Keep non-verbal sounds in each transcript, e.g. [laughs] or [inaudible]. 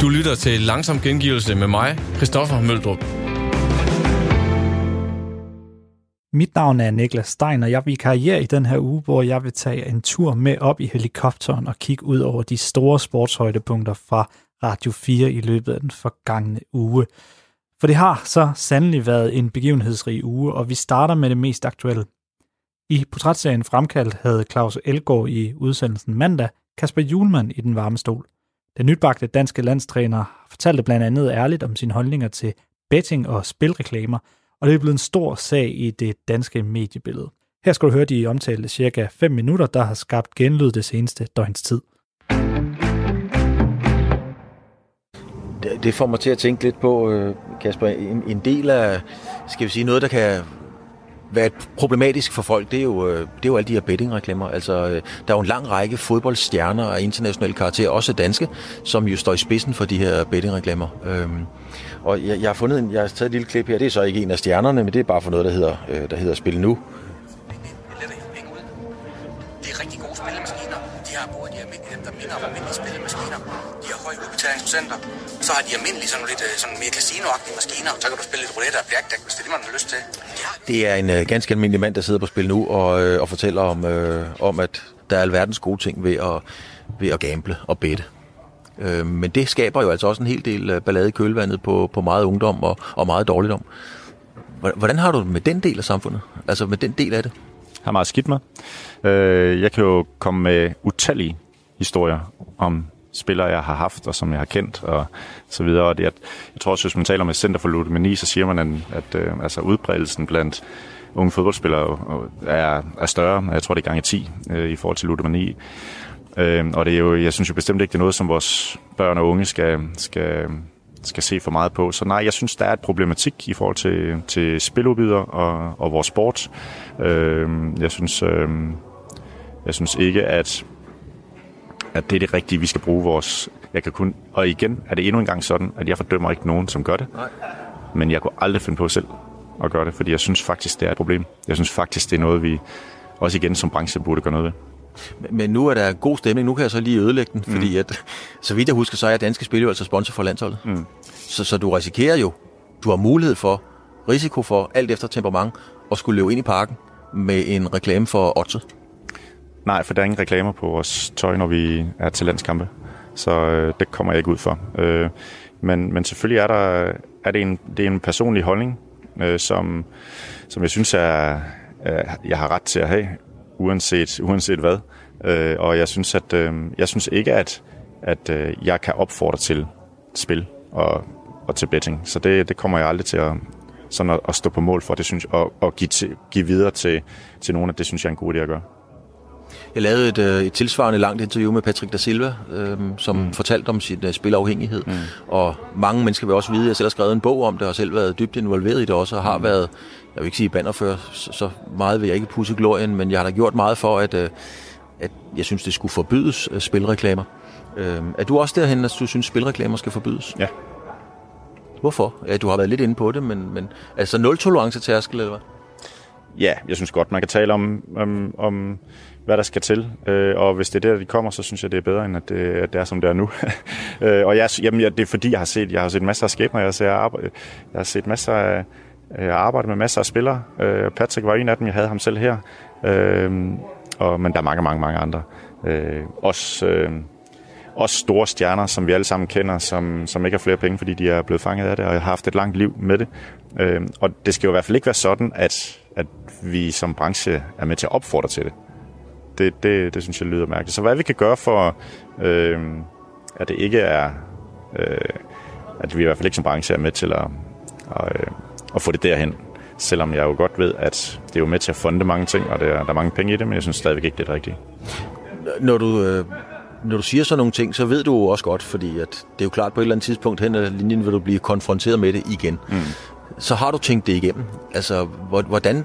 Du lytter til Langsom Gengivelse med mig, Christoffer Møldrup. Mit navn er Niklas Stein, og jeg vil karriere i den her uge, hvor jeg vil tage en tur med op i helikopteren og kigge ud over de store sportshøjdepunkter fra Radio 4 i løbet af den forgangne uge. For det har så sandelig været en begivenhedsrig uge, og vi starter med det mest aktuelle. I portrætserien Fremkaldt havde Claus Elgaard i udsendelsen mandag Kasper Julemand i den varme stol. Den nybagte danske landstræner fortalte blandt andet ærligt om sine holdninger til betting og spilreklamer, og det er blevet en stor sag i det danske mediebillede. Her skal du høre de omtalte cirka 5 minutter, der har skabt genlyd det seneste døgns tid. Det får mig til at tænke lidt på, øh, Kasper, en del af, skal vi sige, noget, der kan være problematisk for folk, det er jo, det er jo alle de her bettingreklamer. Altså, der er jo en lang række fodboldstjerner af international karakter, også danske, som jo står i spidsen for de her bettingreklamer. Øhm, og jeg, jeg, har fundet en, jeg har taget et lille klip her, det er så ikke en af stjernerne, men det er bare for noget, der hedder, der hedder Spil Nu. Det er rigtig gode spillemaskiner. De har både de almindelige, dem, der minder om almindelige spillemaskiner. De har høje udbetalingsprocenter. Så har de almindelige sådan lidt sådan mere casinoagtige maskiner. Så kan du spille lidt roulette og blackjack, hvis det er det, man har lyst til. Det er en uh, ganske almindelig mand, der sidder på Spil Nu og, uh, og fortæller om, uh, om, at der er alverdens gode ting ved at, ved at gamble og bette. Uh, men det skaber jo altså også en hel del uh, ballade i kølvandet på, på meget ungdom og, og meget dårligdom. Hvordan har du det med den del af samfundet? Altså med den del af det? har meget skidt med. Øh, jeg kan jo komme med utallige historier om spillere, jeg har haft, og som jeg har kendt, og så videre. Og det, jeg, jeg tror også, hvis man taler med Center for Ludomani, så siger man, at, at øh, altså udbredelsen blandt unge fodboldspillere øh, er, er større. Jeg tror, det er gange 10 øh, i forhold til ludomani. Øh, og det er jo, jeg synes jo bestemt ikke, det er noget, som vores børn og unge skal, skal, skal se for meget på. Så nej, jeg synes, der er et problematik i forhold til, til spiludbyder og, og vores sport. Øh, jeg synes, øh, jeg synes ikke, at, at det er det rigtige, vi skal bruge vores... Jeg kan kun, og igen er det endnu en gang sådan, at jeg fordømmer ikke nogen, som gør det. Nej. Men jeg kunne aldrig finde på selv at gøre det, fordi jeg synes faktisk, det er et problem. Jeg synes faktisk, det er noget, vi også igen som branche burde gøre noget ved. Men nu er der god stemning. Nu kan jeg så lige ødelægge den, mm. fordi at, så vidt jeg husker, så er Danske Spil jo altså sponsor for landsholdet. Mm. Så, så du risikerer jo, du har mulighed for, risiko for, alt efter temperament, at skulle løbe ind i parken med en reklame for Otze. Nej, for der er ingen reklamer på vores tøj, når vi er til landskampe. Så øh, det kommer jeg ikke ud for. Øh, men, men selvfølgelig er, der, er det, en, det er en personlig holdning, øh, som, som jeg synes, er, øh, jeg har ret til at have, uanset, uanset hvad. Øh, og jeg synes, at øh, jeg synes ikke, at, at øh, jeg kan opfordre til spil og, og til betting. Så det, det kommer jeg aldrig til at, sådan at, at stå på mål for, det synes, og, og give, til, give videre til, til nogen, at det synes jeg er en god idé at gøre. Jeg lavede et, øh, et tilsvarende langt interview med Patrick da Silva, øh, som mm. fortalte om sin uh, spilafhængighed. Mm. Og mange mennesker vil også vide, at jeg selv har skrevet en bog om det, og selv været dybt involveret i det også, og har mm. været, jeg vil ikke sige bannerfører, så, så meget vil jeg ikke pusse glorien, men jeg har da gjort meget for, at, uh, at jeg synes, det skulle forbydes uh, spilreklamer. Uh, er du også derhen, at du synes, spilreklamer skal forbydes? Ja. Hvorfor? Ja, du har været lidt inde på det, men, men altså nul tolerance tærskel, eller hvad? Ja, jeg synes godt, man kan tale om, om, om hvad der skal til. Øh, og hvis det er der, de kommer, så synes jeg, det er bedre, end at det, at det er, som det er nu. [laughs] øh, og jeg, jamen, det er fordi, jeg har set, jeg har set masser af skæbner. Jeg, jeg, jeg har set masser af, øh, jeg arbejdet med masser af spillere. Øh, Patrick var en af dem, jeg havde ham selv her. Øh, og, men der er mange, mange, mange andre. Øh, også, øh, også store stjerner, som vi alle sammen kender, som, som ikke har flere penge, fordi de er blevet fanget af det, og har haft et langt liv med det. Øh, og det skal jo i hvert fald ikke være sådan, at, at vi som branche er med til at opfordre til det det, det, det synes jeg lyder mærkeligt. Så hvad vi kan gøre for, øh, at det ikke er, øh, at vi i hvert fald ikke som branche er med til at, at, øh, at få det derhen. Selvom jeg jo godt ved, at det er jo med til at funde mange ting, og der, der er mange penge i det, men jeg synes stadigvæk ikke, det er det rigtige. Når du, øh, når du siger sådan nogle ting, så ved du jo også godt, fordi at det er jo klart, på et eller andet tidspunkt hen ad linjen vil du blive konfronteret med det igen. Mm. Så har du tænkt det igennem. Altså, hvordan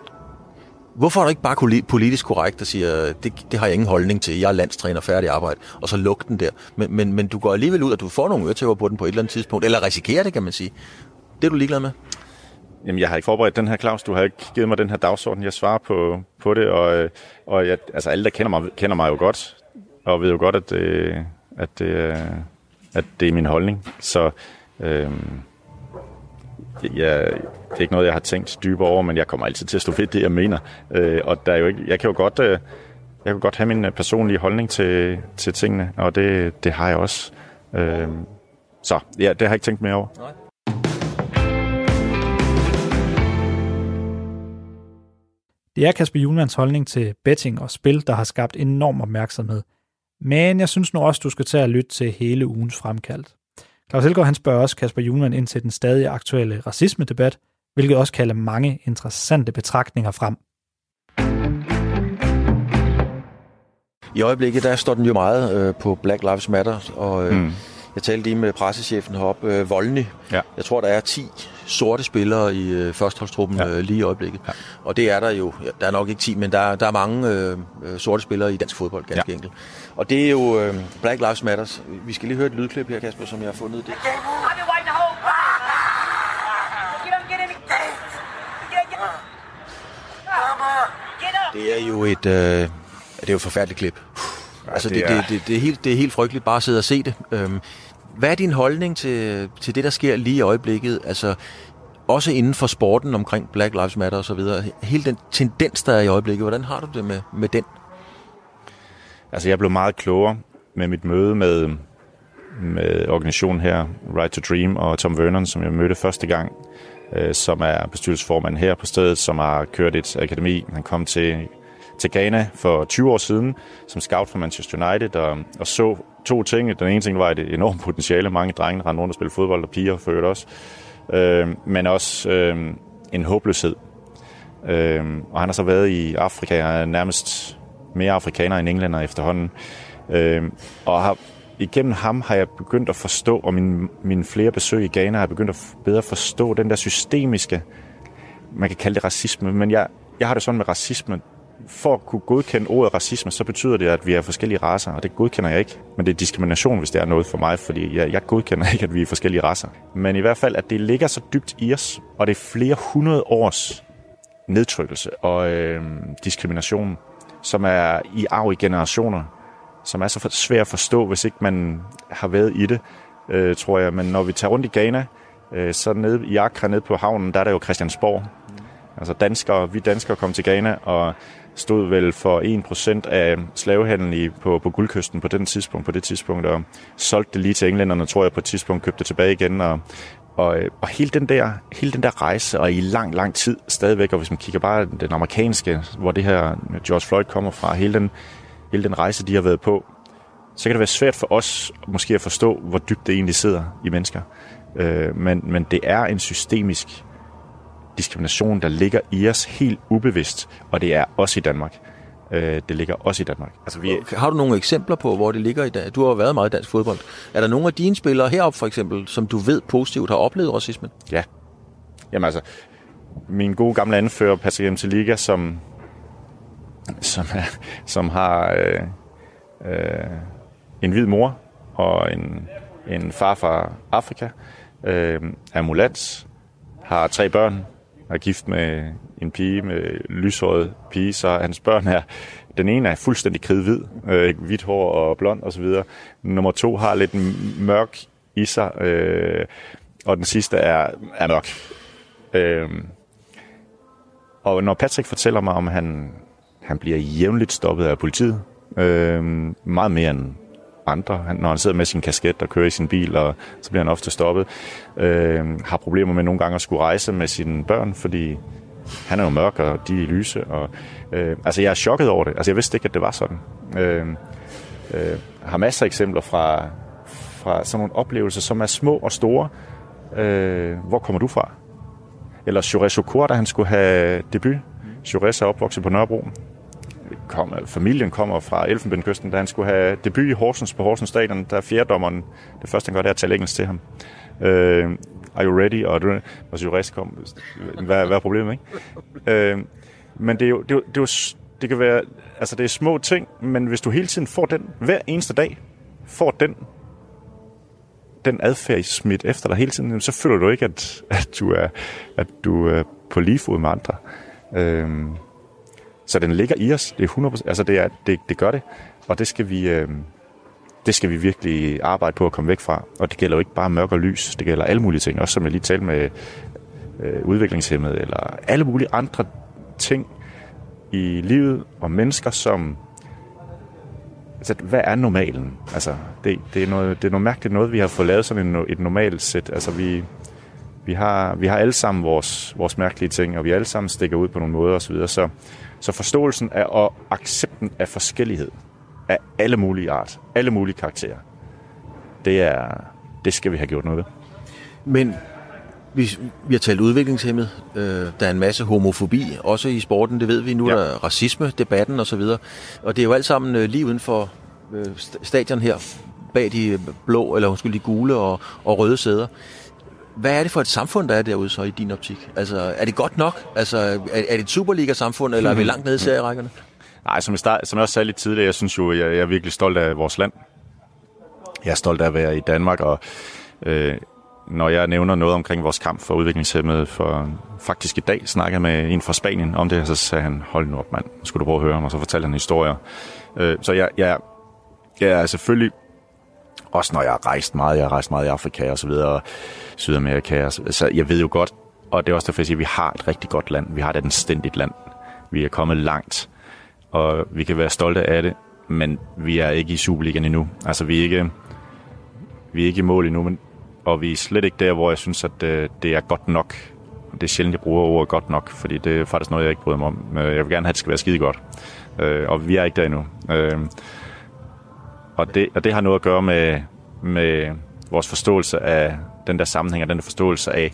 Hvorfor er du ikke bare politisk korrekt og siger, det, det har jeg ingen holdning til, jeg er landstræner, færdig arbejde, og så luk den der. Men, men, men du går alligevel ud, og du får nogle øretæver på den på et eller andet tidspunkt, eller risikerer det, kan man sige. Det er du ligeglad med? Jamen, jeg har ikke forberedt den her, Claus. Du har ikke givet mig den her dagsorden. Jeg svarer på, på det, og, og jeg, altså, alle, der kender mig, kender mig jo godt, og ved jo godt, at det, at det, at det er min holdning. Så øh, jeg, det er ikke noget, jeg har tænkt dybere over, men jeg kommer altid til at stå ved det, jeg mener. Øh, og der er jo ikke, jeg kan jo godt, øh, jeg kan godt have min personlige holdning til, til tingene, og det, det har jeg også. Øh, så ja, det har jeg ikke tænkt mere over. Nej. Det er Kasper Julmans holdning til betting og spil, der har skabt enorm opmærksomhed. Men jeg synes nu også, du skal tage at lytte til hele ugens fremkaldt. Claus Elgaard han spørger også Kasper Julman ind til den stadig aktuelle racisme-debat, hvilket også kalder mange interessante betragtninger frem. I øjeblikket der står den jo meget øh, på Black Lives Matter, og øh, mm. jeg talte lige med pressechefen heroppe, øh, Volny. Ja. Jeg tror, der er 10 sorte spillere i øh, førsteholdstruppen ja. øh, lige i øjeblikket. Ja. Og det er der jo, ja, der er nok ikke 10, men der, der er mange øh, øh, sorte spillere i dansk fodbold, ganske ja. enkelt. Og det er jo øh, Black Lives Matter. Vi skal lige høre et lydklip her, Kasper, som jeg har fundet det. Det er jo et, øh, det er jo et forfærdeligt klip. Ja, altså, det, det, det, det, er helt, det er helt frygteligt bare at sidde og se det. Øhm, hvad er din holdning til, til det, der sker lige i øjeblikket? Altså, også inden for sporten omkring Black Lives Matter osv. Hele den tendens, der er i øjeblikket, hvordan har du det med, med den? Altså, jeg blev meget klogere med mit møde med, med organisationen her, Right to Dream, og Tom Vernon, som jeg mødte første gang, øh, som er bestyrelsesformand her på stedet, som har kørt et akademi. Han kom til, til Ghana for 20 år siden som scout for Manchester United, og, og så to ting. Den ene ting var et enormt potentiale. Mange drenge rendte rundt og spillede fodbold, og piger for også. Øh, men også øh, en håbløshed. Øh, og han har så været i Afrika, og er nærmest mere afrikaner end englænder efterhånden. Øh, og har, igennem ham har jeg begyndt at forstå, og min, mine flere besøg i Ghana har jeg begyndt at bedre forstå den der systemiske, man kan kalde det racisme, men jeg, jeg har det sådan med racisme, for at kunne godkende ordet racisme, så betyder det, at vi er forskellige raser, og det godkender jeg ikke. Men det er diskrimination, hvis det er noget for mig, fordi jeg, jeg godkender [laughs] ikke, at vi er forskellige raser. Men i hvert fald, at det ligger så dybt i os, og det er flere hundrede års nedtrykkelse og øh, diskrimination, som er i arv i generationer, som er så svært at forstå, hvis ikke man har været i det, øh, tror jeg. Men når vi tager rundt i Ghana, øh, så nede i Accra, nede på havnen, der er der jo Christiansborg. Altså danskere, vi danskere kom til Ghana, og stod vel for 1% af slavehandlen i, på, på guldkysten på den tidspunkt, på det tidspunkt, og solgte det lige til englænderne, tror jeg på et tidspunkt, købte det tilbage igen, og, og, øh, og hele, den der, hele den der rejse, og i lang, lang tid stadigvæk, og hvis man kigger bare den amerikanske, hvor det her George Floyd kommer fra, hele den, hele den rejse, de har været på, så kan det være svært for os måske at forstå, hvor dybt det egentlig sidder i mennesker. Øh, men, men det er en systemisk diskrimination, der ligger i os helt ubevidst, og det er også i Danmark. Øh, det ligger også i Danmark. Altså, vi... Har du nogle eksempler på, hvor det ligger i dag? Du har været meget i dansk fodbold. Er der nogle af dine spillere heroppe for eksempel, som du ved positivt har oplevet racisme? Ja. Jamen altså, min gode gamle anfører, Patrick Liga, som, som, er, som har øh, øh, en hvid mor og en, en far fra Afrika, øh, er mulats, har tre børn, er gift med en pige med lyshåret pige, så hans børn er, den ene er fuldstændig kridhvid, øh, hvidt hår og blond osv. Nummer to har lidt mørk i sig, øh, og den sidste er, er mørk. Øh, og når Patrick fortæller mig om, han, han bliver jævnligt stoppet af politiet, øh, meget mere end andre. Han, når han sidder med sin kasket og kører i sin bil, og så bliver han ofte stoppet. Øh, har problemer med nogle gange at skulle rejse med sine børn, fordi han er jo mørk, og de er lyse. Og, øh, altså, jeg er chokket over det. Altså, jeg vidste ikke, at det var sådan. Øh, øh, har masser af eksempler fra, fra sådan nogle oplevelser, som er små og store. Øh, hvor kommer du fra? Eller Jurez Okur, da han skulle have debut. Jurez er opvokset på Nørrebro kom, familien kommer fra Elfenbenskysten, da han skulle have debut i Horsens på Horsens Stadion, der er fjerdommeren, det første han gør, det er at tale engelsk til ham. Øh, are you ready? Og, hvis jo rest kom, hvad, hvad er problemet, ikke? Øh, men det er jo, det, er jo, det, er jo, det kan være, altså det er små ting, men hvis du hele tiden får den, hver eneste dag, får den den adfærd smidt efter dig hele tiden, så føler du ikke, at, at, du, er, at du er på lige fod med andre. Uh, så den ligger i os. Det er 100%, altså det, er, det, det gør det. Og det skal vi, øh, det skal vi virkelig arbejde på at komme væk fra. Og det gælder jo ikke bare mørk og lys, det gælder alle mulige ting. Også som jeg lige talte med øh, udviklingshemmede, eller alle mulige andre ting i livet og mennesker, som... Altså, hvad er normalen? Altså, det, det, er noget, det er noget mærkeligt noget, vi har fået lavet sådan en, et normalt sæt. Altså, vi, vi, har, vi har alle sammen vores, vores mærkelige ting, og vi alle sammen stikker ud på nogle måder osv. Så, så forståelsen af og accepten af forskellighed af alle mulige art, alle mulige karakterer, det, er, det skal vi have gjort noget ved. Men vi, vi har talt udviklingshemmet. Øh, der er en masse homofobi, også i sporten, det ved vi. Nu ja. er der racisme, debatten osv. Og, og det er jo alt sammen øh, lige uden for øh, stadion her, bag de blå, eller undskyld, de gule og, og røde sæder. Hvad er det for et samfund, der er derude så i din optik? Altså, er det godt nok? Altså, er, er det et Superliga-samfund, eller er vi langt nede i serierækkerne? Nej, som jeg, start, som jeg også sagde lidt tidligere, jeg synes jo, jeg, jeg er virkelig stolt af vores land. Jeg er stolt af at være i Danmark, og øh, når jeg nævner noget omkring vores kamp for udviklingshemmede, for faktisk i dag snakkede med en fra Spanien om det, så sagde han, hold nu op mand, skulle du prøve at høre ham, og så fortalte han historier. Øh, så jeg, jeg, jeg er selvfølgelig, også når jeg har rejst meget, jeg har rejst meget i Afrika og så videre, Sydamerika, så jeg ved jo godt, og det er også derfor, jeg siger, at vi har et rigtig godt land, vi har et anstændigt land, vi er kommet langt, og vi kan være stolte af det, men vi er ikke i Superligaen endnu. Altså, vi er ikke, vi er ikke i mål endnu, men, og vi er slet ikke der, hvor jeg synes, at øh, det er godt nok. Det er sjældent, jeg bruger ordet godt nok, fordi det er faktisk noget, jeg ikke bryder mig om. Øh, jeg vil gerne have, at det skal være skide godt. Øh, og vi er ikke der endnu. Øh, og, det, og det har noget at gøre med, med vores forståelse af den der sammenhæng, og den der forståelse af...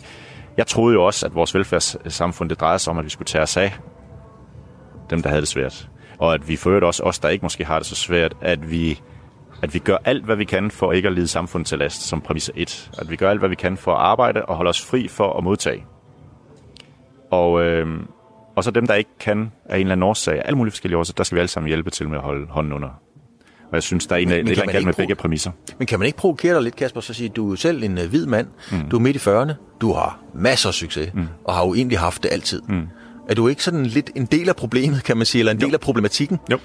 Jeg troede jo også, at vores velfærdssamfund, det drejede sig om, at vi skulle tage os af dem, der havde det svært og at vi for også os, der ikke måske har det så svært, at vi, at vi gør alt, hvad vi kan for ikke at lide samfundet til last, som præmis 1. At vi gør alt, hvad vi kan for at arbejde og holde os fri for at modtage. Og, øh, og så dem, der ikke kan af en eller anden årsag, alle mulige forskellige årsager, der skal vi alle sammen hjælpe til med at holde hånden under. Og jeg synes, der er en, men, men eller andet med begge præmisser. Men kan man ikke provokere dig lidt, Kasper, så sige, du er selv en uh, hvid mand, mm. du er midt i 40'erne, du har masser af succes, mm. og har jo egentlig haft det altid. Mm. Er du ikke sådan lidt en del af problemet, kan man sige, eller en jo. del af problematikken? Jo,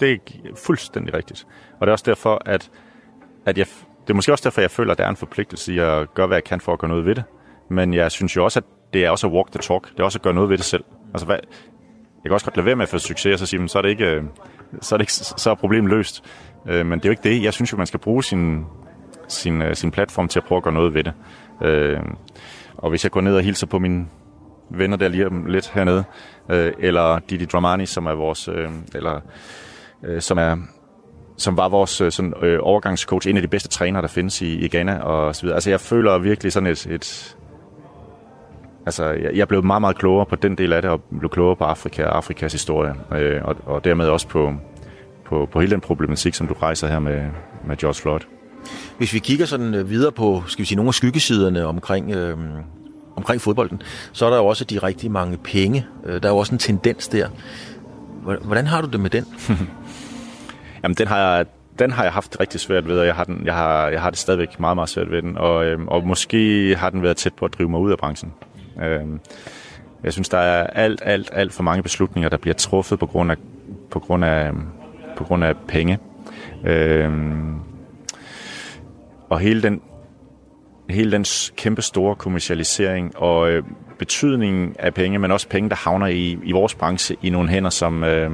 det er fuldstændig rigtigt. Og det er også derfor, at, at jeg, det er måske også derfor, jeg føler, at der er en forpligtelse i at gøre, hvad jeg kan for at gøre noget ved det. Men jeg synes jo også, at det er også at walk the talk. Det er også at gøre noget ved det selv. Altså, hvad, jeg kan også godt lade være med at få succes, og så sige, men så er det ikke, øh, så er, det ikke, så er problemet løst. Øh, men det er jo ikke det. Jeg synes jo, man skal bruge sin, sin, øh, sin platform til at prøve at gøre noget ved det. Øh, og hvis jeg går ned og hilser på min venner der lige om lidt hernede, øh, eller Didi Dramani, som er vores, øh, eller øh, som er som var vores øh, sådan, øh, overgangscoach, en af de bedste trænere, der findes i, i Ghana og så videre. Altså jeg føler virkelig sådan et, et altså jeg, jeg blev meget, meget klogere på den del af det, og blev klogere på Afrika og Afrikas historie, øh, og, og dermed også på, på, på hele den problematik, som du rejser her med, med George Floyd. Hvis vi kigger sådan øh, videre på, skal vi sige, nogle af skyggesiderne omkring øh, omkring fodbolden, så er der jo også de rigtig mange penge. Øh, der er jo også en tendens der. Hvordan har du det med den? [laughs] Jamen, den har jeg, den har jeg haft rigtig svært ved, og jeg har, den, jeg har, jeg har det stadigvæk meget, meget svært ved den. Og, øhm, og måske har den været tæt på at drive mig ud af branchen. Øhm, jeg synes, der er alt, alt, alt for mange beslutninger, der bliver truffet på grund af, på grund af, øhm, på grund af penge. Øhm, og hele den hele den kæmpe store kommercialisering og øh, betydningen af penge, men også penge, der havner i, i vores branche i nogle hænder, som, øh,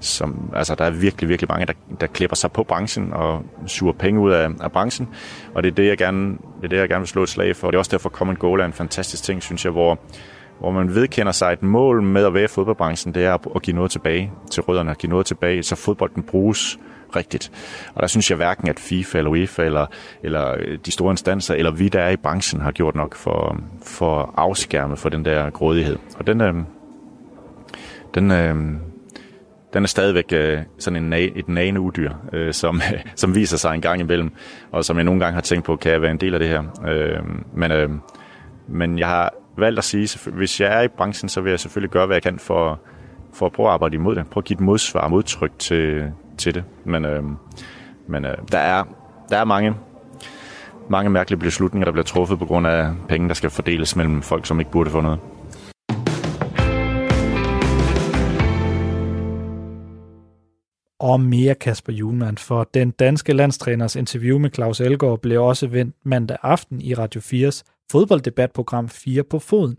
som altså der er virkelig, virkelig mange, der, der klipper sig på branchen og suger penge ud af, af branchen. Og det er det, jeg gerne, det er det, jeg gerne vil slå et slag for. Det er også derfor, Common Goal er en fantastisk ting, synes jeg, hvor, hvor man vedkender sig et mål med at være i fodboldbranchen, det er at give noget tilbage til rødderne, at give noget tilbage, så fodbolden bruges rigtigt. Og der synes jeg hverken, at FIFA eller UEFA eller, eller øh, de store instanser, eller vi, der er i branchen, har gjort nok for, for at afskærme for den der grådighed. Og den, øh, den, øh, den er stadigvæk øh, sådan en, et nane udyr, øh, som, [laughs] som viser sig en gang imellem, og som jeg nogle gange har tænkt på, kan jeg være en del af det her. Øh, men, øh, men jeg har valgt at sige, hvis jeg er i branchen, så vil jeg selvfølgelig gøre, hvad jeg kan for, for at prøve at arbejde imod det. Prøve at give et modsvar, modtryk til, til det. Men, øh, men øh, der, er, der er mange, mange mærkelige beslutninger, der bliver truffet på grund af penge, der skal fordeles mellem folk, som ikke burde få noget. Og mere Kasper Julemand, for den danske landstræners interview med Claus Elgaard blev også vendt mandag aften i Radio 4's fodbolddebatprogram 4 på foden.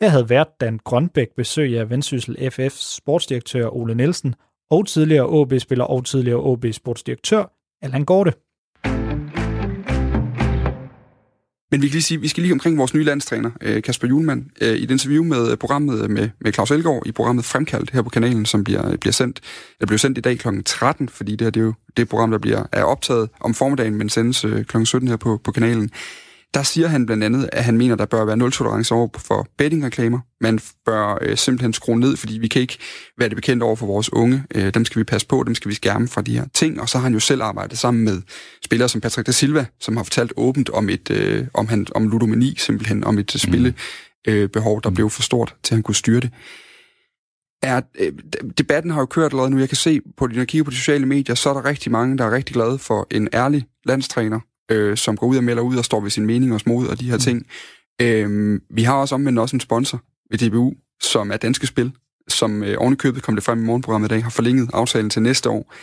Her havde vært Dan Grønbæk besøg af Vendsyssel FF's sportsdirektør Ole Nielsen og tidligere OB-spiller og tidligere OB-sportsdirektør Allan Gorte. Men vi kan lige sige, vi skal lige omkring vores nye landstræner, øh, Kasper Julemand, øh, i et interview med øh, programmet med, med Claus Elgaard, i programmet Fremkaldt her på kanalen, som bliver, bliver sendt, der bliver sendt i dag kl. 13, fordi det her det er jo det program, der bliver er optaget om formiddagen, men sendes kl. 17 her på, på kanalen der siger han blandt andet, at han mener, der bør være nul tolerance over for bettingreklamer. Man bør øh, simpelthen skrue ned, fordi vi kan ikke være det bekendt over for vores unge. Øh, dem skal vi passe på, dem skal vi skærme fra de her ting. Og så har han jo selv arbejdet sammen med spillere som Patrick da Silva, som har fortalt åbent om et øh, om, han, om ludomani, simpelthen om et spillebehov, øh, behov, der blev for stort til, at han kunne styre det. Er, øh, debatten har jo kørt allerede nu. Jeg kan se, på, når jeg kigger på de sociale medier, så er der rigtig mange, der er rigtig glade for en ærlig landstræner, øh, som går ud og melder ud og står ved sin mening og smod og de her mm. ting. Øh, vi har også omvendt også en sponsor ved DBU, som er Danske Spil, som øh, ovenikøbet kom det frem i morgenprogrammet i dag, har forlænget aftalen til næste år.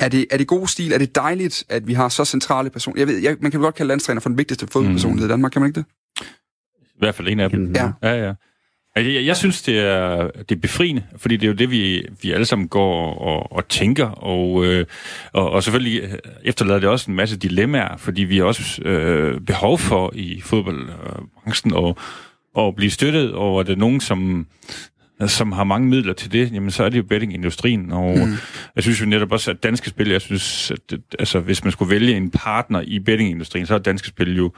Er det, er det god stil? Er det dejligt, at vi har så centrale personer? Jeg ved, jeg, man kan godt kalde landstræner for den vigtigste fodboldpersonlighed mm. i Danmark, kan man ikke det? I hvert fald en af dem. Ja. ja, ja. Jeg, jeg synes, det er, det er befriende, fordi det er jo det, vi, vi alle sammen går og, og tænker, og, øh, og, og selvfølgelig efterlader det også en masse dilemmaer, fordi vi har også øh, behov for i fodboldbranchen at, at blive støttet, og er det nogen, som, som har mange midler til det, jamen så er det jo bettingindustrien, og mm. jeg synes jo netop også, at danske spil, jeg synes, at altså, hvis man skulle vælge en partner i bettingindustrien, så er danske spil jo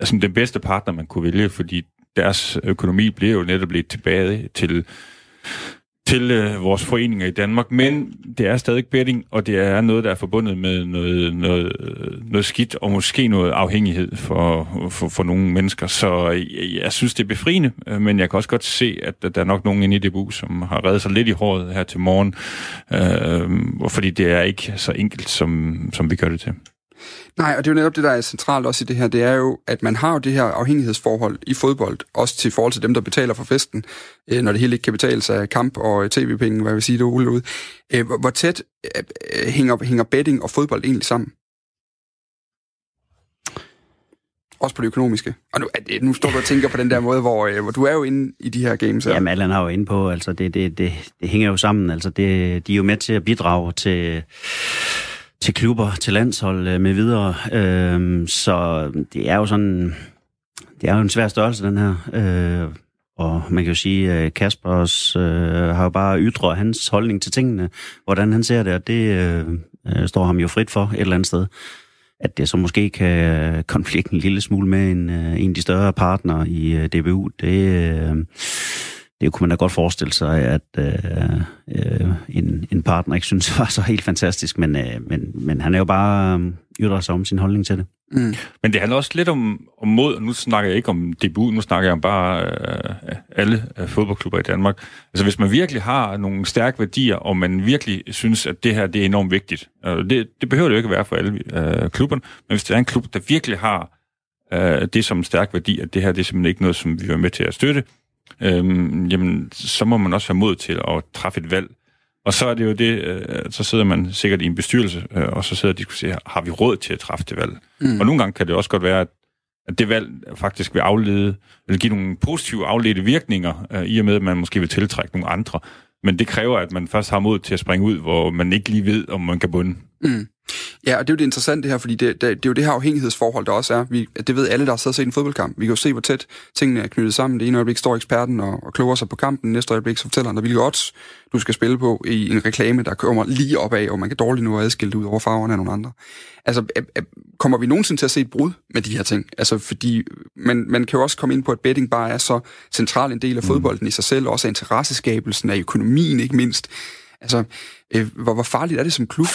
altså, den bedste partner, man kunne vælge, fordi deres økonomi bliver jo netop lidt tilbage til til øh, vores foreninger i Danmark, men det er stadig betting, og det er noget, der er forbundet med noget, noget, noget skidt, og måske noget afhængighed for, for, for nogle mennesker. Så jeg, jeg synes, det er befriende, men jeg kan også godt se, at der er nok nogen inde i DBU, som har reddet sig lidt i håret her til morgen, øh, fordi det er ikke så enkelt, som, som vi gør det til. Nej, og det er jo netop det, der er centralt også i det her, det er jo, at man har jo det her afhængighedsforhold i fodbold, også til forhold til dem, der betaler for festen, øh, når det hele ikke kan betales af kamp og øh, tv-penge, hvad jeg vil sige, det er ud. Øh, hvor tæt øh, øh, hænger, hænger betting og fodbold egentlig sammen? Også på det økonomiske. Og nu, øh, nu står du og tænker på den der måde, hvor, hvor du er jo inde i de her games her. Jamen, Allan har jo inde på, altså det, det, det, det hænger jo sammen. Altså det, de er jo med til at bidrage til til klubber, til landshold øh, med videre. Øh, så det er jo sådan, det er jo en svær størrelse, den her. Øh, og man kan jo sige, at Kaspers øh, har jo bare ytret hans holdning til tingene, hvordan han ser det, og det øh, øh står ham jo frit for et eller andet sted. At det så måske kan [laughs] konflikte en lille smule med en, en af de større partnere i DBU, det, øh, det kunne man da godt forestille sig, at øh, øh, en, en partner ikke synes [laughs] var så helt fantastisk, men, øh, men, men han er jo bare øh, ytrer sig om sin holdning til det. Mm. Men det handler også lidt om, om mod, og nu snakker jeg ikke om debut, nu snakker jeg om bare øh, alle øh, fodboldklubber i Danmark. Altså hvis man virkelig har nogle stærke værdier, og man virkelig synes, at det her det er enormt vigtigt, øh, det, det behøver det jo ikke at være for alle øh, klubberne, men hvis det er en klub, der virkelig har øh, det som en stærk værdi, at det her det er simpelthen ikke noget, som vi er med til at støtte, øhm, jamen, så må man også have mod til at træffe et valg. Og så er det jo det, øh, så sidder man sikkert i en bestyrelse, øh, og så sidder og diskuterer, har vi råd til at træffe det valg? Mm. Og nogle gange kan det også godt være, at, at det valg faktisk vil aflede, vil give nogle positive afledte virkninger, øh, i og med, at man måske vil tiltrække nogle andre. Men det kræver, at man først har mod til at springe ud, hvor man ikke lige ved, om man kan bunde. Mm. Ja, og det er jo det interessante her, fordi det, det, det er jo det her afhængighedsforhold, der også er. Vi, det ved alle, der har siddet og set en fodboldkamp. Vi kan jo se, hvor tæt tingene er knyttet sammen. Det ene øjeblik står eksperten og, og kloger sig på kampen. Næste øjeblik så fortæller han dig, hvilke odds du skal spille på i en reklame, der kommer lige op af, og man kan dårligt nu adskille det ud over farverne af nogle andre. Altså, kommer vi nogensinde til at se et brud med de her ting? Altså, fordi man, man kan jo også komme ind på, at betting bare er så central en del af mm. fodbolden mm. i sig selv, også af interesseskabelsen, af økonomien ikke mindst. Altså, øh, hvor, hvor farligt er det som klub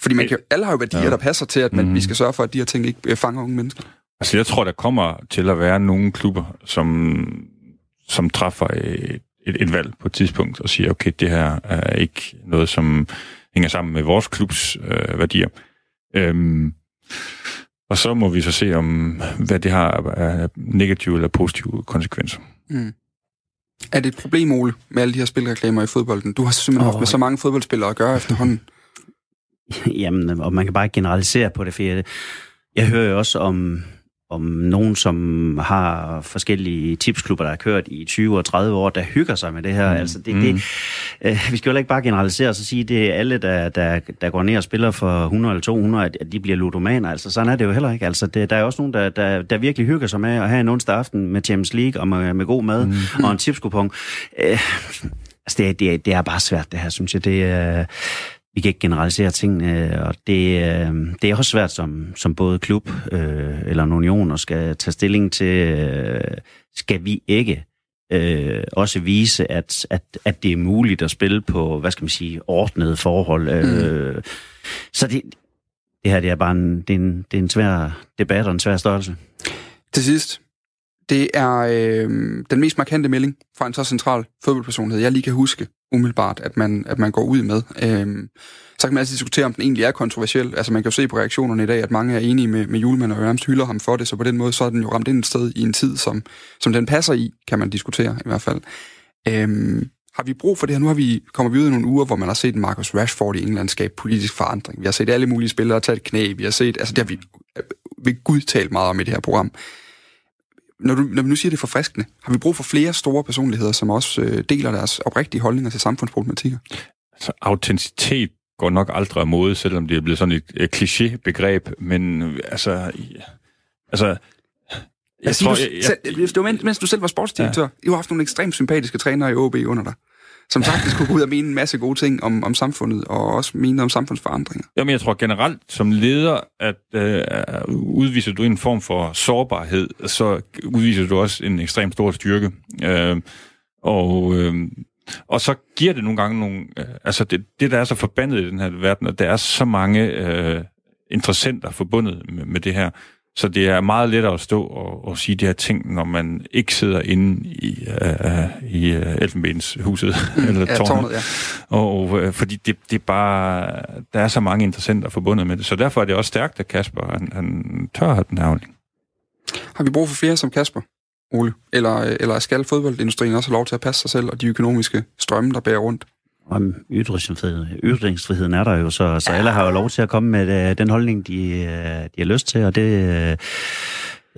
fordi man kan, alle har jo værdier, ja. der passer til, at man, mm. vi skal sørge for, at de her ting ikke øh, fanger unge mennesker. Altså, jeg tror, der kommer til at være nogle klubber, som, som træffer et, et, et valg på et tidspunkt og siger, okay, det her er ikke noget, som hænger sammen med vores klubs øh, værdier. Øhm, og så må vi så se, om hvad det har af negative eller positive konsekvenser. Mm. Er det et problem, Ole, med alle de her spilreklamer i fodbolden? Du har simpelthen oh, haft med så mange fodboldspillere at gøre efterhånden. [laughs] Jamen, og man kan bare ikke generalisere på det, for jeg, jeg hører jo også om, om nogen, som har forskellige tipsklubber, der har kørt i 20 og 30 år, der hygger sig med det her. Mm. Altså, det, mm. det, øh, vi skal jo ikke bare generalisere og så sige, at det er alle, der, der, der går ned og spiller for 100 eller 200, at, at de bliver ludomaner. Altså, sådan er det jo heller ikke. Altså, det, der er også nogen, der, der, der virkelig hygger sig med at have en onsdag aften med Champions League og med, med god mad mm. og en tipskupon. Øh, altså, det, det, det er bare svært, det her, synes jeg. Det, øh, vi kan ikke generalisere tingene, og det, øh, det er også svært som, som både klub øh, eller en union at skal tage stilling til, øh, skal vi ikke øh, også vise, at, at, at det er muligt at spille på, hvad skal man sige, ordnede forhold. Øh, mm. Så det, det her det er bare en, det er en, det er en svær debat og en svær størrelse. Til sidst, det er øh, den mest markante melding fra en så central fodboldpersonlighed, jeg lige kan huske umiddelbart, at man, at man går ud med. Øh, så kan man altid diskutere, om den egentlig er kontroversiel. Altså man kan jo se på reaktionerne i dag, at mange er enige med, med Julemand og nærmest hylder ham for det, så på den måde så er den jo ramt ind et sted i en tid, som, som den passer i, kan man diskutere i hvert fald. Øh, har vi brug for det her? Nu har vi, kommer vi ud i nogle uger, hvor man har set Marcus Rashford i England skabe politisk forandring. Vi har set alle mulige spillere tage et knæ. Vi har set, altså det har vi øh, ved Gud talt meget om i det her program når du, når du nu siger det er forfriskende, har vi brug for flere store personligheder, som også øh, deler deres oprigtige holdninger til samfundsproblematikker? Altså, autenticitet går nok aldrig af mode, selvom det er blevet sådan et, et kliché-begreb, men øh, altså... Altså, jeg, jeg tror, du, jeg, jeg, det var mens, mens du selv var sportsdirektør. Ja. I har haft nogle ekstremt sympatiske trænere i OB under dig som faktisk kunne gå ud og mene en masse gode ting om, om samfundet, og også mene om samfundsforandringer. Jamen, jeg tror generelt, som leder, at øh, udviser du en form for sårbarhed, så udviser du også en ekstrem stor styrke. Øh, og, øh, og så giver det nogle gange nogle... Øh, altså, det, det, der er så forbandet i den her verden, at der er så mange øh, interessenter forbundet med, med det her, så det er meget lettere at stå og, og sige de her ting, når man ikke sidder inde i, uh, i uh, Elfenbenshuset mm, [laughs] eller ja, tårnet. ja. Og uh, fordi det, det er bare, der er så mange interessenter forbundet med det. Så derfor er det også stærkt, at Kasper han, han tør have den her holdning. Har vi brug for flere som Kasper, Ole? Eller, eller skal fodboldindustrien også have lov til at passe sig selv og de økonomiske strømme, der bærer rundt? Om ytringsfriheden, ytringsfriheden er der jo, så, så alle har jo lov til at komme med øh, den holdning, de, øh, de har lyst til, og det... Øh,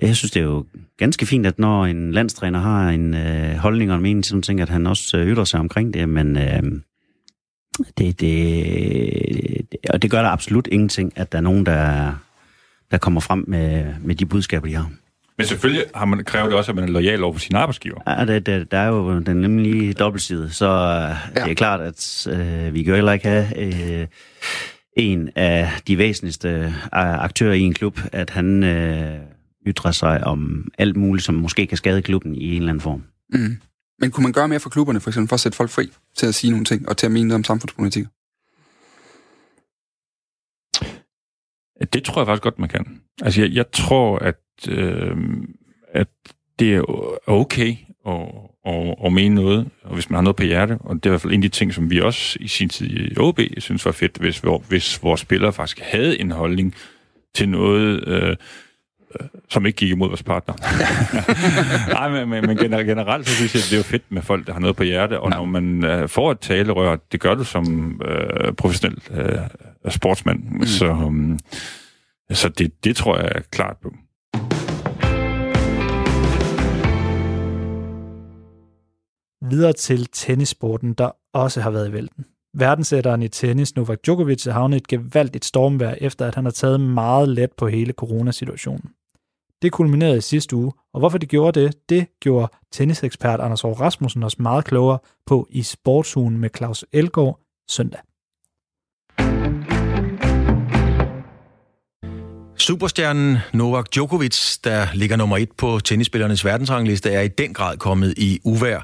jeg synes, det er jo ganske fint, at når en landstræner har en øh, holdning og en mening til nogle ting, at han også ytrer sig omkring det, men uh, det, det, og det gør der absolut ingenting, at der er nogen, der, der kommer frem med, med de budskaber, de har. Men selvfølgelig har man, kræver det også, at man er lojal over for sin arbejdsgiver. Ja, det, det, der er jo den nemlig dobbeltside, så øh, ja. det er klart, at øh, vi kan jo heller ikke have øh, en af de væsentligste øh, aktører i en klub, at han øh, ytrer sig om alt muligt, som måske kan skade klubben i en eller anden form. Mm. Men kunne man gøre mere for klubberne, for eksempel for at sætte folk fri til at sige nogle ting, og til at mene noget om samfundspolitik? Det tror jeg faktisk godt, man kan. Altså, jeg, jeg tror, at øh, at det er okay at, at, at mene noget, og hvis man har noget på hjerte, og det er i hvert fald en af de ting, som vi også i sin tid i OB synes var fedt, hvis, hvis vores spillere faktisk havde en holdning til noget, øh, som ikke gik imod vores partner. [laughs] Nej, men, men, men generelt så synes jeg, at det er jo fedt med folk, der har noget på hjerte, og ja. når man øh, får et talerør, det gør du som øh, professionel øh, sportsmand, mm. så, um, så det, det tror jeg er klart på. videre til tennissporten, der også har været i vælten. Verdensætteren i tennis, Novak Djokovic, har havnet et gevaldigt stormvær, efter at han har taget meget let på hele coronasituationen. Det kulminerede i sidste uge, og hvorfor det gjorde det, det gjorde tennisekspert Anders Aarhus Rasmussen også meget klogere på i Sportsugen med Claus Elgaard søndag. Superstjernen Novak Djokovic, der ligger nummer et på tennisspillernes verdensrangliste, er i den grad kommet i uvær,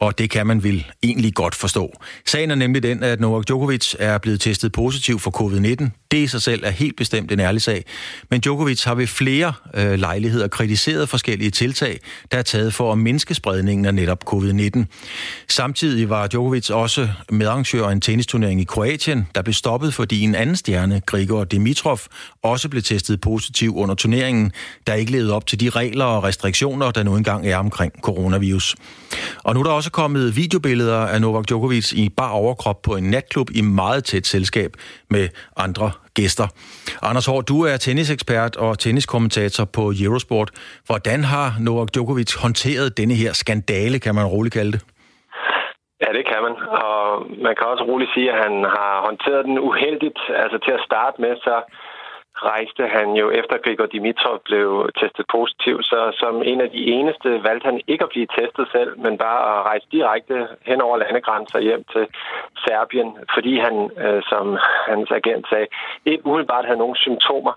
og det kan man vel egentlig godt forstå. Sagen er nemlig den, at Novak Djokovic er blevet testet positiv for covid-19. Det i sig selv er helt bestemt en ærlig sag. Men Djokovic har ved flere øh, lejligheder kritiseret forskellige tiltag, der er taget for at mindske spredningen af netop covid-19. Samtidig var Djokovic også medarrangør af en tennisturnering i Kroatien, der blev stoppet, fordi en anden stjerne, Grigor Dimitrov, også blev testet positiv under turneringen, der ikke levede op til de regler og restriktioner, der nu engang er omkring coronavirus. Og nu er der også kommet videobilleder af Novak Djokovic i bar overkrop på en natklub i meget tæt selskab med andre gæster. Anders Hård, du er tennisekspert og tenniskommentator på Eurosport. Hvordan har Novak Djokovic håndteret denne her skandale, kan man roligt kalde det? Ja, det kan man. Og man kan også roligt sige, at han har håndteret den uheldigt. Altså til at starte med, så rejste han jo efter Grigor Dimitrov blev testet positiv, så som en af de eneste valgte han ikke at blive testet selv, men bare at rejse direkte hen over landegrænser hjem til Serbien, fordi han, øh, som hans agent sagde, ikke umiddelbart havde nogen symptomer.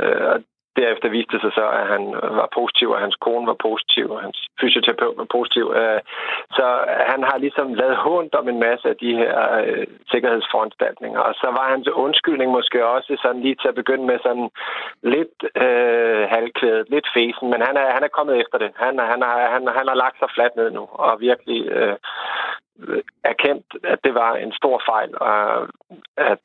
Øh, Derefter viste det sig så, at han var positiv, og hans kone var positiv, og hans fysioterapeut var positiv. Øh, så han har ligesom lavet hund om en masse af de her øh, sikkerhedsforanstaltninger. Og så var hans undskyldning måske også sådan lige til at begynde med sådan lidt øh, halvklædet, lidt fesen, men han er, han er kommet efter det. Han, han, har, han, han har lagt sig fladt ned nu, og virkelig øh, erkendt, at det var en stor fejl, og at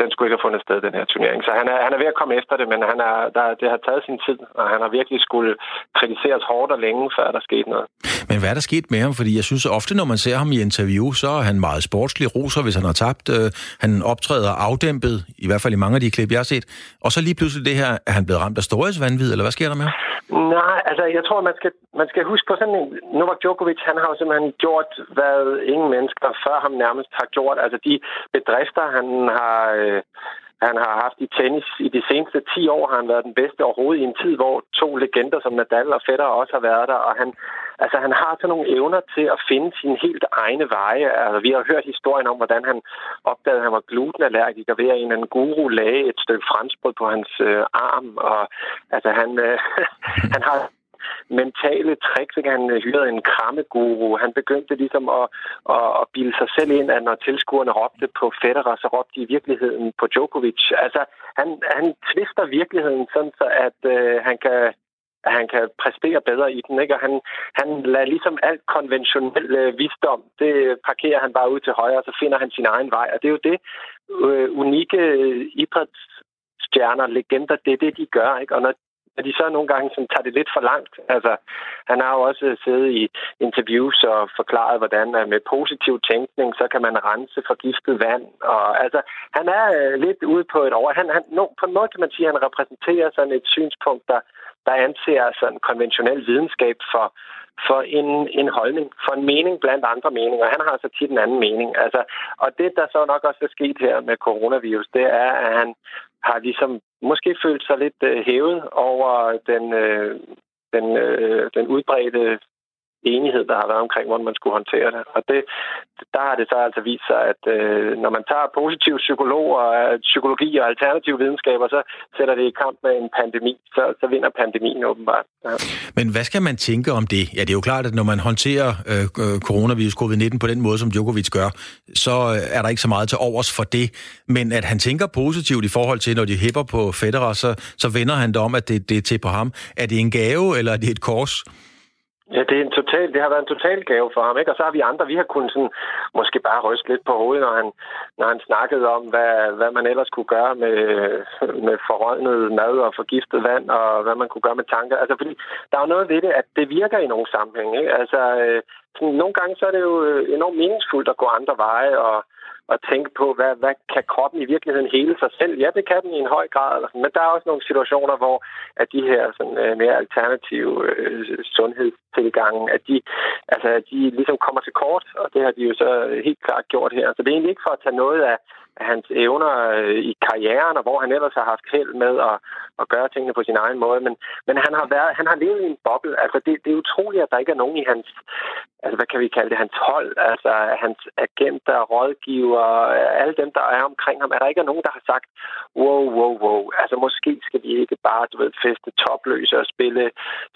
den skulle ikke have fundet sted, den her turnering. Så han er, han er ved at komme efter det, men han er, der, det har taget sin tid, og han har virkelig skulle kritiseres hårdt og længe, før der skete noget. Men hvad er der sket med ham? Fordi jeg synes ofte, når man ser ham i interview, så er han meget sportslig roser, hvis han har tabt. Øh, han optræder afdæmpet, i hvert fald i mange af de klip, jeg har set. Og så lige pludselig det her, er han blevet ramt af storhedsvandvid, eller hvad sker der med ham? Nej, altså jeg tror, man skal, man skal huske på sådan en... Novak Djokovic, han har jo simpelthen gjort, hvad ingen mennesker før ham nærmest har gjort. Altså de bedrifter, han har... Øh, han har haft i tennis i de seneste 10 år, har han været den bedste overhovedet i en tid, hvor to legender som Nadal og Federer også har været der. Og han, altså, han har sådan nogle evner til at finde sine helt egne veje. Altså, vi har hørt historien om, hvordan han opdagede, at han var glutenallergiker ved at en eller anden guru lagde et stykke franskbrød på hans øh, arm. Og altså, han, øh, [laughs] han har mentale tricks. Ikke? Han øh, hyrede en krammeguru. Han begyndte ligesom at, at, at bilde sig selv ind, at når tilskuerne råbte på Federer, så råbte de i virkeligheden på Djokovic. Altså, han, han tvister virkeligheden sådan, så at øh, han kan at han kan præstere bedre i den. Ikke? Og han, han lader ligesom alt konventionel øh, visdom, det parkerer han bare ud til højre, og så finder han sin egen vej. Og det er jo det øh, unikke øh, idrætsstjerner, legender, det er det, de gør. Ikke? Og når at de så nogle gange sådan, tager det lidt for langt. Altså, han har jo også siddet i interviews og forklaret, hvordan med positiv tænkning, så kan man rense forgiftet vand. Og, altså, han er øh, lidt ude på et over. Han, han, no, på en måde kan man sige, at han repræsenterer sådan et synspunkt, der, der anser altså sådan konventionel videnskab for, for en, en holdning, for en mening blandt andre meninger. Han har altså tit en anden mening. Altså, og det, der så nok også er sket her med coronavirus, det er, at han har ligesom måske følt sig lidt øh, hævet over den, øh, den, øh, den udbredte enighed, der har været omkring, hvordan man skulle håndtere det. Og det, der har det så altså vist sig, at øh, når man tager positiv psykolog og psykologi og alternative videnskaber, så sætter det i kamp med en pandemi, så, så vinder pandemien åbenbart. Ja. Men hvad skal man tænke om det? Ja, det er jo klart, at når man håndterer øh, coronavirus covid-19 på den måde, som Djokovic gør, så øh, er der ikke så meget til overs for det. Men at han tænker positivt i forhold til, når de hæpper på Federer, så, så vender han det om, at det, det er til på ham. Er det en gave, eller er det et kors? Ja, det, er en total, det har været en total gave for ham, ikke? Og så har vi andre, vi har kunnet sådan, måske bare ryste lidt på hovedet, når han, når han snakkede om, hvad, hvad man ellers kunne gøre med, med forrådnet mad og forgiftet vand, og hvad man kunne gøre med tanker. Altså, fordi der er jo noget ved det, at det virker i nogle sammenhæng, ikke? Altså, øh, sådan, nogle gange så er det jo øh, enormt meningsfuldt at gå andre veje, og at tænke på, hvad, hvad kan kroppen i virkeligheden hele sig selv? Ja, det kan den i en høj grad, eller sådan. men der er også nogle situationer, hvor at de her sådan, øh, mere alternative øh, sundhedstilgange, at de, altså, at de ligesom kommer til kort, og det har de jo så helt klart gjort her. Så det er egentlig ikke for at tage noget af, hans evner øh, i karrieren, og hvor han ellers har haft held med at, at gøre tingene på sin egen måde, men, men han, har været, han har levet i en boble. Altså, det, det er utroligt, at der ikke er nogen i hans altså hvad kan vi kalde det, hans hold, altså hans agenter, rådgiver, alle dem, der er omkring ham, er der ikke nogen, der har sagt, wow, wow, wow, altså måske skal vi ikke bare, du ved, feste topløse og spille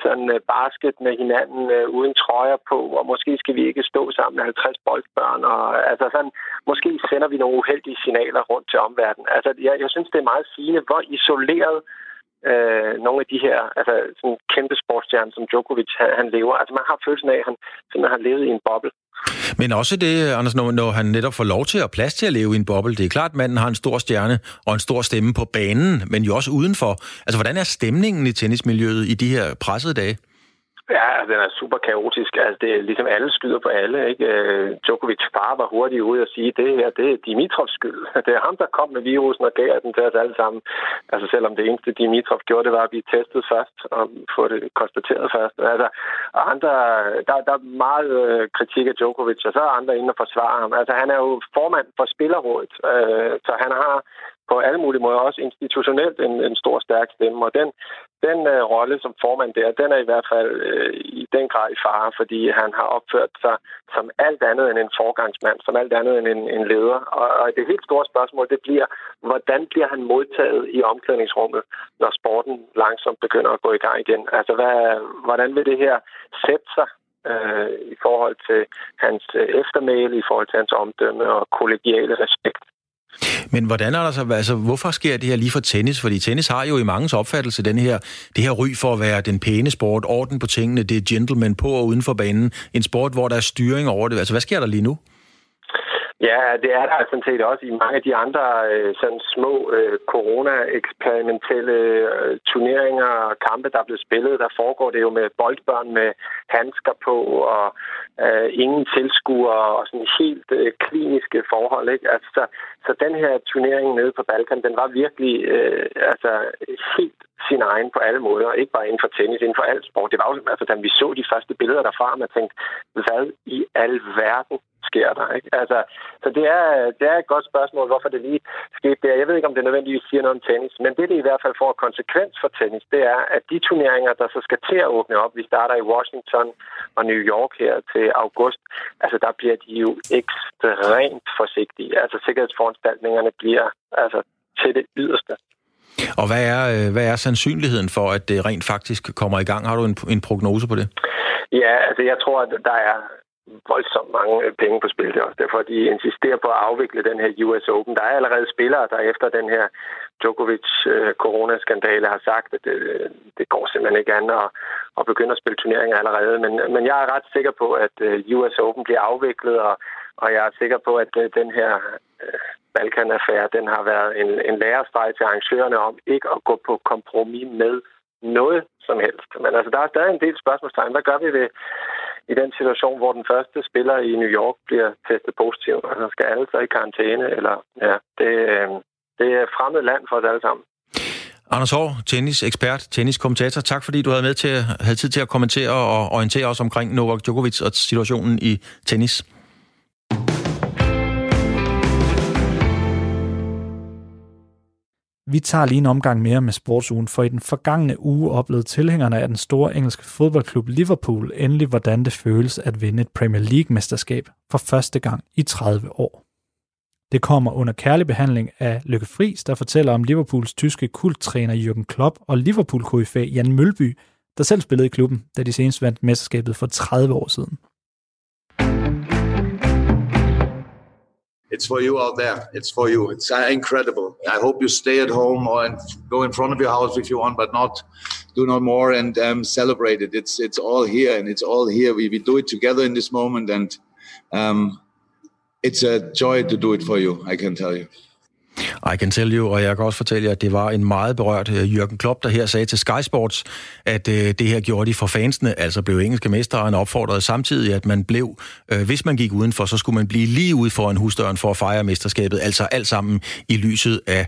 sådan uh, basket med hinanden uh, uden trøjer på, og måske skal vi ikke stå sammen med 50 boldbørn, og altså sådan, måske sender vi nogle uheldige signaler rundt til omverdenen. Altså jeg, jeg synes, det er meget sigende, hvor isoleret øh, nogle af de her altså, sådan kæmpe sportsstjerner, som Djokovic, han, han lever. Altså man har følelsen af, at han simpelthen har levet i en boble. Men også det, Anders, når, når han netop får lov til at plads til at leve i en boble. Det er klart, at manden har en stor stjerne og en stor stemme på banen, men jo også udenfor. Altså, hvordan er stemningen i tennismiljøet i de her pressede dage? Ja, altså, den er super kaotisk. Altså, det er ligesom alle skyder på alle. Ikke? Øh, Djokovic far var hurtigt ude og sige, det her det er Dimitrovs skyld. [laughs] Det er ham, der kom med virusen og gav den til os alle sammen. Altså selvom det eneste Dimitrov gjorde, det var at blive testet først og få det konstateret først. Altså, og andre, der, der er meget øh, kritik af Djokovic, og så er andre inde og forsvare ham. Altså han er jo formand for Spillerrådet, øh, så han har på alle mulige måder også institutionelt en, en stor, stærk stemme. Og den, den øh, rolle som formand der, den er i hvert fald øh, i den grad i fare, fordi han har opført sig som alt andet end en forgangsmand, som alt andet end en, en leder. Og, og det helt store spørgsmål, det bliver, hvordan bliver han modtaget i omklædningsrummet, når sporten langsomt begynder at gå i gang igen? Altså, hvad, hvordan vil det her sætte sig øh, i forhold til hans øh, eftermæle, i forhold til hans omdømme og kollegiale respekt? Men hvordan er der så, altså, hvorfor sker det her lige for tennis? Fordi tennis har jo i mangens opfattelse den her, det her ry for at være den pæne sport, orden på tingene, det er gentleman på og uden for banen. En sport, hvor der er styring over det. Altså, hvad sker der lige nu? Ja, det er der sådan set også i mange af de andre øh, sådan små øh, corona-eksperimentelle øh, turneringer og kampe, der er blevet spillet. Der foregår det jo med boldbørn med handsker på og øh, ingen tilskuere og sådan helt øh, kliniske forhold. Ikke? Altså, så, så den her turnering nede på Balkan, den var virkelig øh, altså, helt sin egen på alle måder. Ikke bare inden for tennis, inden for alt sport. Det var jo, altså, da vi så de første billeder derfra, man tænkte, hvad i alverden sker der. Ikke? Altså, så det er, det er et godt spørgsmål, hvorfor det lige skete der. Jeg ved ikke, om det nødvendigvis siger noget om tennis, men det, det i hvert fald får konsekvens for tennis, det er, at de turneringer, der så skal til at åbne op, vi starter i Washington og New York her til august, altså der bliver de jo ekstremt forsigtige. Altså sikkerhedsforanstaltningerne bliver altså til det yderste. Og hvad er, øh, hvad er sandsynligheden for, at det rent faktisk kommer i gang? Har du en, en prognose på det? Ja, altså jeg tror, at der er voldsomt mange øh, penge på spil. Det er også derfor, de insisterer på at afvikle den her US Open. Der er allerede spillere, der efter den her Djokovic-coronaskandale øh, har sagt, at det, det går simpelthen ikke an at, at begynde at spille turneringer allerede. Men, men jeg er ret sikker på, at US Open bliver afviklet, og, og jeg er sikker på, at den her Balkan-affære, den har været en, en lærestreg til arrangørerne om ikke at gå på kompromis med noget som helst. Men altså, der er stadig en del spørgsmålstegn. Hvad gør vi ved i den situation, hvor den første spiller i New York bliver testet positiv? Altså, skal alle så i karantæne? Eller, ja, det, øh, det er fremmed land for os alle sammen. Anders Hård, tennisekspert, tenniskommentator. Tak fordi du havde med til havde tid til at kommentere og orientere os omkring Novak Djokovic og situationen i tennis. Vi tager lige en omgang mere med sportsugen, for i den forgangne uge oplevede tilhængerne af den store engelske fodboldklub Liverpool endelig, hvordan det føles at vinde et Premier League-mesterskab for første gang i 30 år. Det kommer under kærlig behandling af Lykke Friis, der fortæller om Liverpools tyske kulttræner Jürgen Klopp og liverpool kfv Jan Mølby, der selv spillede i klubben, da de senest vandt mesterskabet for 30 år siden. It's for you out there. It's for you. It's uh, incredible. I hope you stay at home or and go in front of your house if you want, but not do no more and um, celebrate it. It's it's all here and it's all here. We, we do it together in this moment, and um, it's a joy to do it for you. I can tell you. I can tell you, og jeg kan også fortælle jer, at det var en meget berørt øh, Jørgen Klopp, der her sagde til Sky Sports, at øh, det her gjorde de for fansene, altså blev engelske mestre, og han opfordrede samtidig, at man blev, øh, hvis man gik udenfor, så skulle man blive lige ude foran husdøren for at fejre mesterskabet, altså alt sammen i lyset af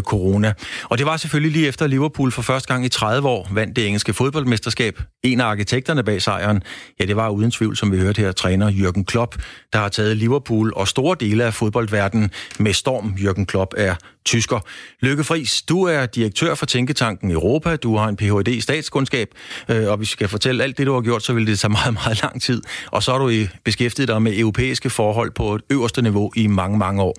corona. Og det var selvfølgelig lige efter Liverpool for første gang i 30 år vandt det engelske fodboldmesterskab. En af arkitekterne bag sejren, ja det var uden tvivl, som vi hørte her, træner Jørgen Klopp, der har taget Liverpool og store dele af fodboldverdenen med storm Jørgen Klopp op er tysker. Lykke Friis, du er direktør for Tænketanken Europa. Du har en Ph.D. i statskundskab, øh, og hvis vi skal fortælle alt det, du har gjort, så vil det tage meget, [laughs] meget lang tid. Og så har du beskæftiget dig med europæiske forhold på et øverste niveau i mange, mange år.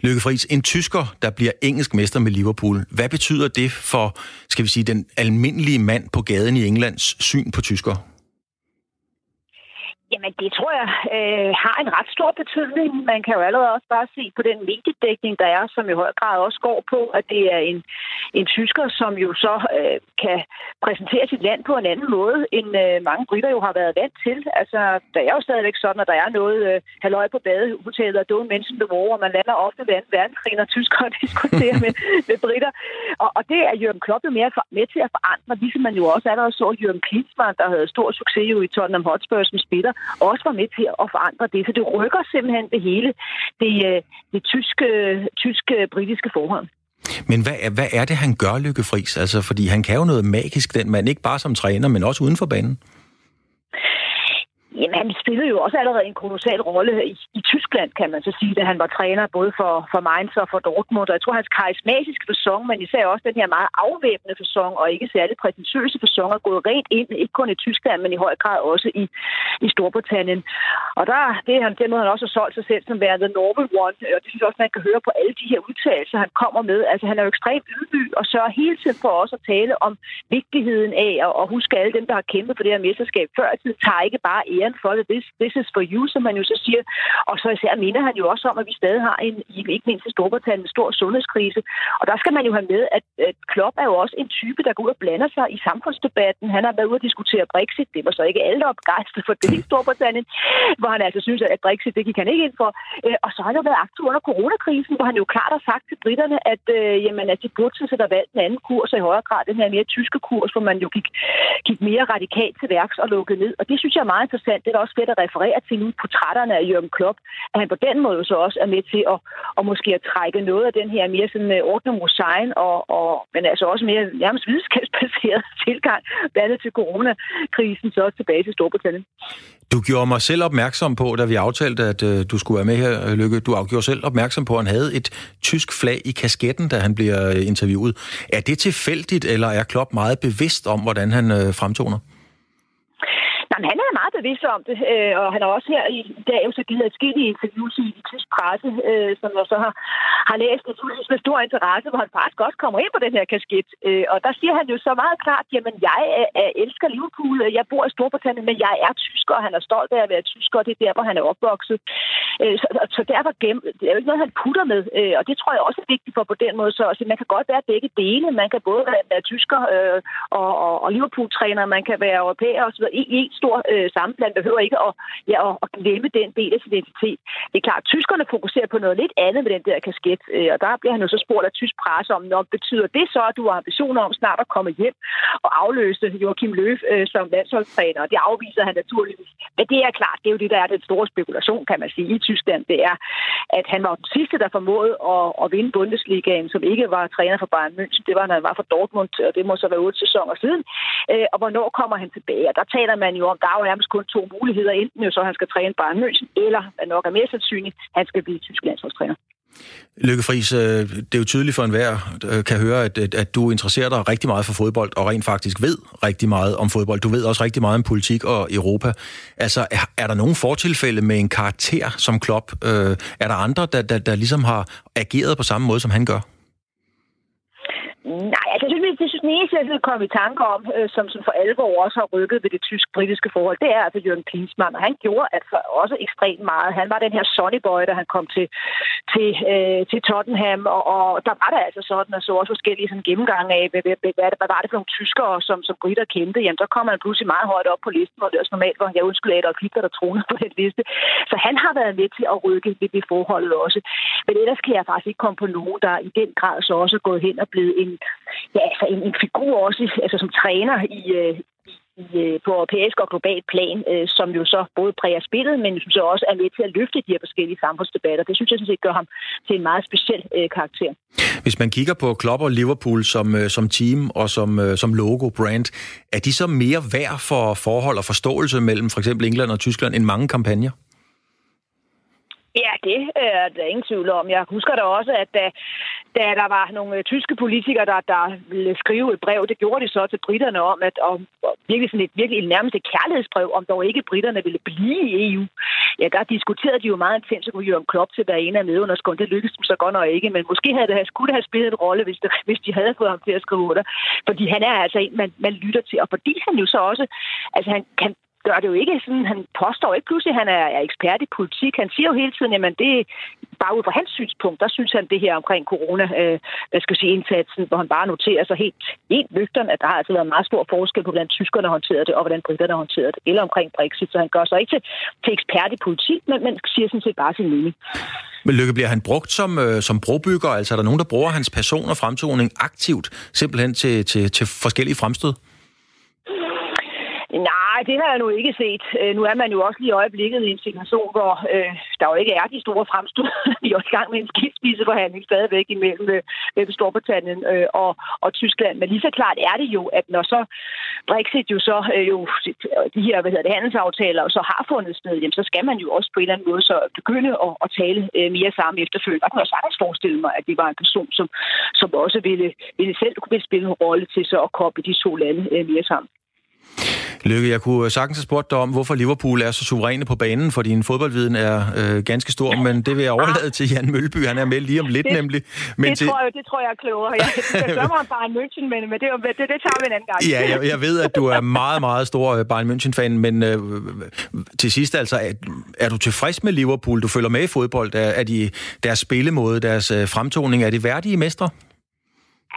Lykke Friis, en tysker, der bliver engelsk mester med Liverpool. Hvad betyder det for, skal vi sige, den almindelige mand på gaden i Englands syn på tysker? Jamen, det tror jeg øh, har en ret stor betydning. Man kan jo allerede også bare se på den mediedækning, der er, som i høj grad også går på, at det er en, en tysker, som jo så øh, kan præsentere sit land på en anden måde, end øh, mange britter jo har været vant til. Altså, der er jo stadigvæk sådan, at der er noget øh, halvøj på badehotellet og don't mention the war, og man lander ofte ved anden verdenskrig, når tyskere [laughs] diskuterer med, med britter. Og, og det er Jørgen Klopp jo mere for, med til at forandre, ligesom man jo også allerede så Jørgen Klinsmann, der havde stor succes jo i Tottenham Hotspur som spiller, også var med til at forandre det. Så det rykker simpelthen det hele, det, øh, det tyske, tyske-britiske forhold. Men hvad, hvad er det, han gør, Lykke Friis? Altså, fordi han kan jo noget magisk, den mand, ikke bare som træner, men også uden for banen. Jamen, han spillede jo også allerede en kolossal rolle i, i Tyskland, kan man så sige, da han var træner både for, for Mainz og for Dortmund. Og jeg tror, hans karismatiske fasong, men især også den her meget afvæbnende fasong og ikke særlig prætentiøse fasong, er gået rent ind, ikke kun i Tyskland, men i høj grad også i, i Storbritannien. Og der, det er han, den måde, han også har solgt sig selv som værende the normal one, og det synes jeg også, man kan høre på alle de her udtalelser, han kommer med. Altså, han er jo ekstremt ydmyg og sørger hele tiden for os at tale om vigtigheden af at huske alle dem, der har kæmpet for det her mesterskab før i tiden, tager ikke bare æren for det. This, this is for you, som man jo så siger. Og så især minder han jo også om, at vi stadig har en, ikke mindst i Storbritannien, en stor sundhedskrise. Og der skal man jo have med, at, at Klopp er jo også en type, der går ud og blander sig i samfundsdebatten. Han har været ude og diskutere Brexit. Det var så ikke alle, der opgejstede for det i Storbritannien, hvor han altså synes, at Brexit, det gik han ikke ind for. Øh, og så har han jo været aktiv under coronakrisen, hvor han jo klart har sagt til britterne, at, øh, jamen, at de burde til at valgt en anden kurs, og i højere grad den her mere tyske kurs, hvor man jo gik, gik mere radikalt til værks og lukkede ned. Og det synes jeg er meget interessant. Det er også fedt at referere til nu portrætterne af Jørgen Klopp, at han på den måde så også er med til at, at måske at trække noget af den her mere sådan uh, ordne mosaien, og, og, men altså også mere nærmest videnskabsbaseret [laughs] tilgang, blandt andet til coronakrisen, så også tilbage til Storbritannien. Du gjorde mig selv opmærksom på, da vi aftalte, at øh, du skulle være med her, øh, Lykke. Du gjorde selv opmærksom på, at han havde et tysk flag i kasketten, da han bliver øh, interviewet. Er det tilfældigt, eller er Klopp meget bevidst om, hvordan han øh, fremtoner? Jamen, han er meget bevidst om det, øh, og han har også her i dag jo så givet i interviews i, tysk presse, øh, som jeg så har, har læst naturligvis med stor interesse, hvor han faktisk også kommer ind på den her kasket. Øh, og der siger han jo så meget klart, jamen jeg er, er, elsker Liverpool, jeg bor i Storbritannien, men jeg er tysker, og han er stolt af at være tysker, og det er der, hvor han er opvokset. Øh, så, så derfor gem, det er jo ikke noget, han putter med, øh, og det tror jeg også er vigtigt for på den måde. Så altså, man kan godt være begge dele. Man kan både være, være tysker øh, og, og, og Liverpool-træner, man kan være europæer osv. i en stor øh, sammenblanding. behøver ikke at, ja, at, at glemme den del af sin identitet. Det er klart, at tyskerne fokuserer på noget lidt andet med den der kasket, øh, og der bliver han jo så spurgt af tysk presse om, når betyder det så, at du har ambitioner om snart at komme hjem og afløse Joachim Löw øh, som landsholdstræner, og det afviser han naturligvis. Men det er klart, det er jo det, der er den store spekulation, kan man sige, i Tyskland. Det er, at han var den sidste, der formåede at, at vinde Bundesligaen, som ikke var træner for Bayern München. Det var, når han var for Dortmund, og det må så være otte sæsoner siden. Øh, og hvornår kommer han tilbage? Og der taler man jo om, Gav nærmest kun to muligheder. Enten jo så, han skal træne Bayern München, eller, hvad nok er mere sandsynligt, han skal blive tysk landsholdstræner. Lykke Friis, øh, det er jo tydeligt for enhver, øh, kan høre, at, at du interesserer dig rigtig meget for fodbold, og rent faktisk ved rigtig meget om fodbold. Du ved også rigtig meget om politik og Europa. Altså, er, er der nogen fortilfælde med en karakter som Klopp? Øh, er der andre, der, der, der ligesom har ageret på samme måde, som han gør? Nej, altså, jeg synes, det synes, den eneste, jeg vil komme i tanke om, øh, som, som for alvor også har rykket ved det tysk-britiske forhold, det er altså Jørgen Klinsmann, og han gjorde altså også ekstremt meget. Han var den her Sonny Boy, da han kom til, til, øh, til Tottenham, og, og der var der altså sådan, og så også forskellige sådan, gennemgange af, hvad, hvad, hvad, hvad, var det for nogle tyskere, som, som britter kendte, jamen så kom han pludselig meget højt op på listen, hvor det også normalt var, jeg undskylder Adolf Hitler, der tronede på den liste. Så han har været med til at rykke ved det forholdet også. Men ellers kan jeg faktisk ikke komme på nogen, der i den grad så også er gået hen og blevet en, ja, altså en, en figur også, altså som træner i, øh, i, øh, på europæisk og global plan, øh, som jo så både præger spillet, men som så også er med til at løfte de her forskellige samfundsdebatter. Det synes jeg sådan set gør ham til en meget speciel øh, karakter. Hvis man kigger på Klopp og Liverpool som, øh, som team og som, øh, som logo, brand, er de så mere værd for forhold og forståelse mellem for eksempel England og Tyskland end mange kampagner? Ja, det er der ingen tvivl om. Jeg husker da også, at da, da der var nogle øh, tyske politikere, der, der ville skrive et brev, det gjorde de så til britterne om, at om, virkelig sådan et virkelig nærmest et kærlighedsbrev, om dog ikke britterne ville blive i EU. Ja, der diskuterede de jo meget intens, så kunne Jørgen Klopp til hver ene af medunderskunden. Det lykkedes dem så godt nok ikke, men måske havde det, skulle det have spillet en rolle, hvis, det, hvis de havde fået ham til at skrive under. Fordi han er altså en, man, man lytter til, og fordi han jo så også, altså han kan gør det jo ikke sådan, han påstår ikke pludselig, at han er, er ekspert i politik. Han siger jo hele tiden, at det er bare ud fra hans synspunkt, der synes han det her omkring corona, øh, hvad skal jeg sige, indsatsen, hvor han bare noterer sig helt, helt nøgteren, at der har altså været en meget stor forskel på, hvordan tyskerne håndterede det, og hvordan britterne håndterede det, eller omkring Brexit. Så han gør sig ikke til, til ekspert i politik, men, men siger sådan set bare sin mening. Men Lykke, bliver han brugt som, øh, som brobygger? Altså er der nogen, der bruger hans person og fremtoning aktivt, simpelthen til, til, til forskellige fremstød? Nej, det har jeg nu ikke set. Øh, nu er man jo også lige i øjeblikket i en situation, hvor øh, der jo ikke er de store fremstød. [laughs] Vi er også i gang med en skiftspiseforhandling stadigvæk imellem øh, Storbritannien øh, og, og Tyskland. Men lige så klart er det jo, at når så Brexit jo så øh, jo de her hvad hedder det, handelsaftaler så har fundet sted, jamen, så skal man jo også på en eller anden måde så begynde at, at tale øh, mere sammen efterfølgende. Og kunne jeg sagtens forestille mig, at det var en person, som, som også ville, ville selv kunne spille en rolle til så at koble de to lande øh, mere sammen. Lykke, jeg kunne sagtens have spurgt dig om, hvorfor Liverpool er så suveræne på banen, for din fodboldviden er øh, ganske stor, men det vil jeg overlade til Jan Mølby. Han er med lige om lidt det, nemlig. Men det, til... tror jeg, det tror jeg er klogere. Jeg, jeg gør mig bare en München, men, men det, det, det tager vi en anden gang. Ja, jeg, jeg ved, at du er meget, meget stor øh, Bayern München-fan, men øh, til sidst altså, er, er du tilfreds med Liverpool? Du følger med i fodbold. Er, er de, deres spillemåde, deres øh, fremtoning, er det værdige mestre?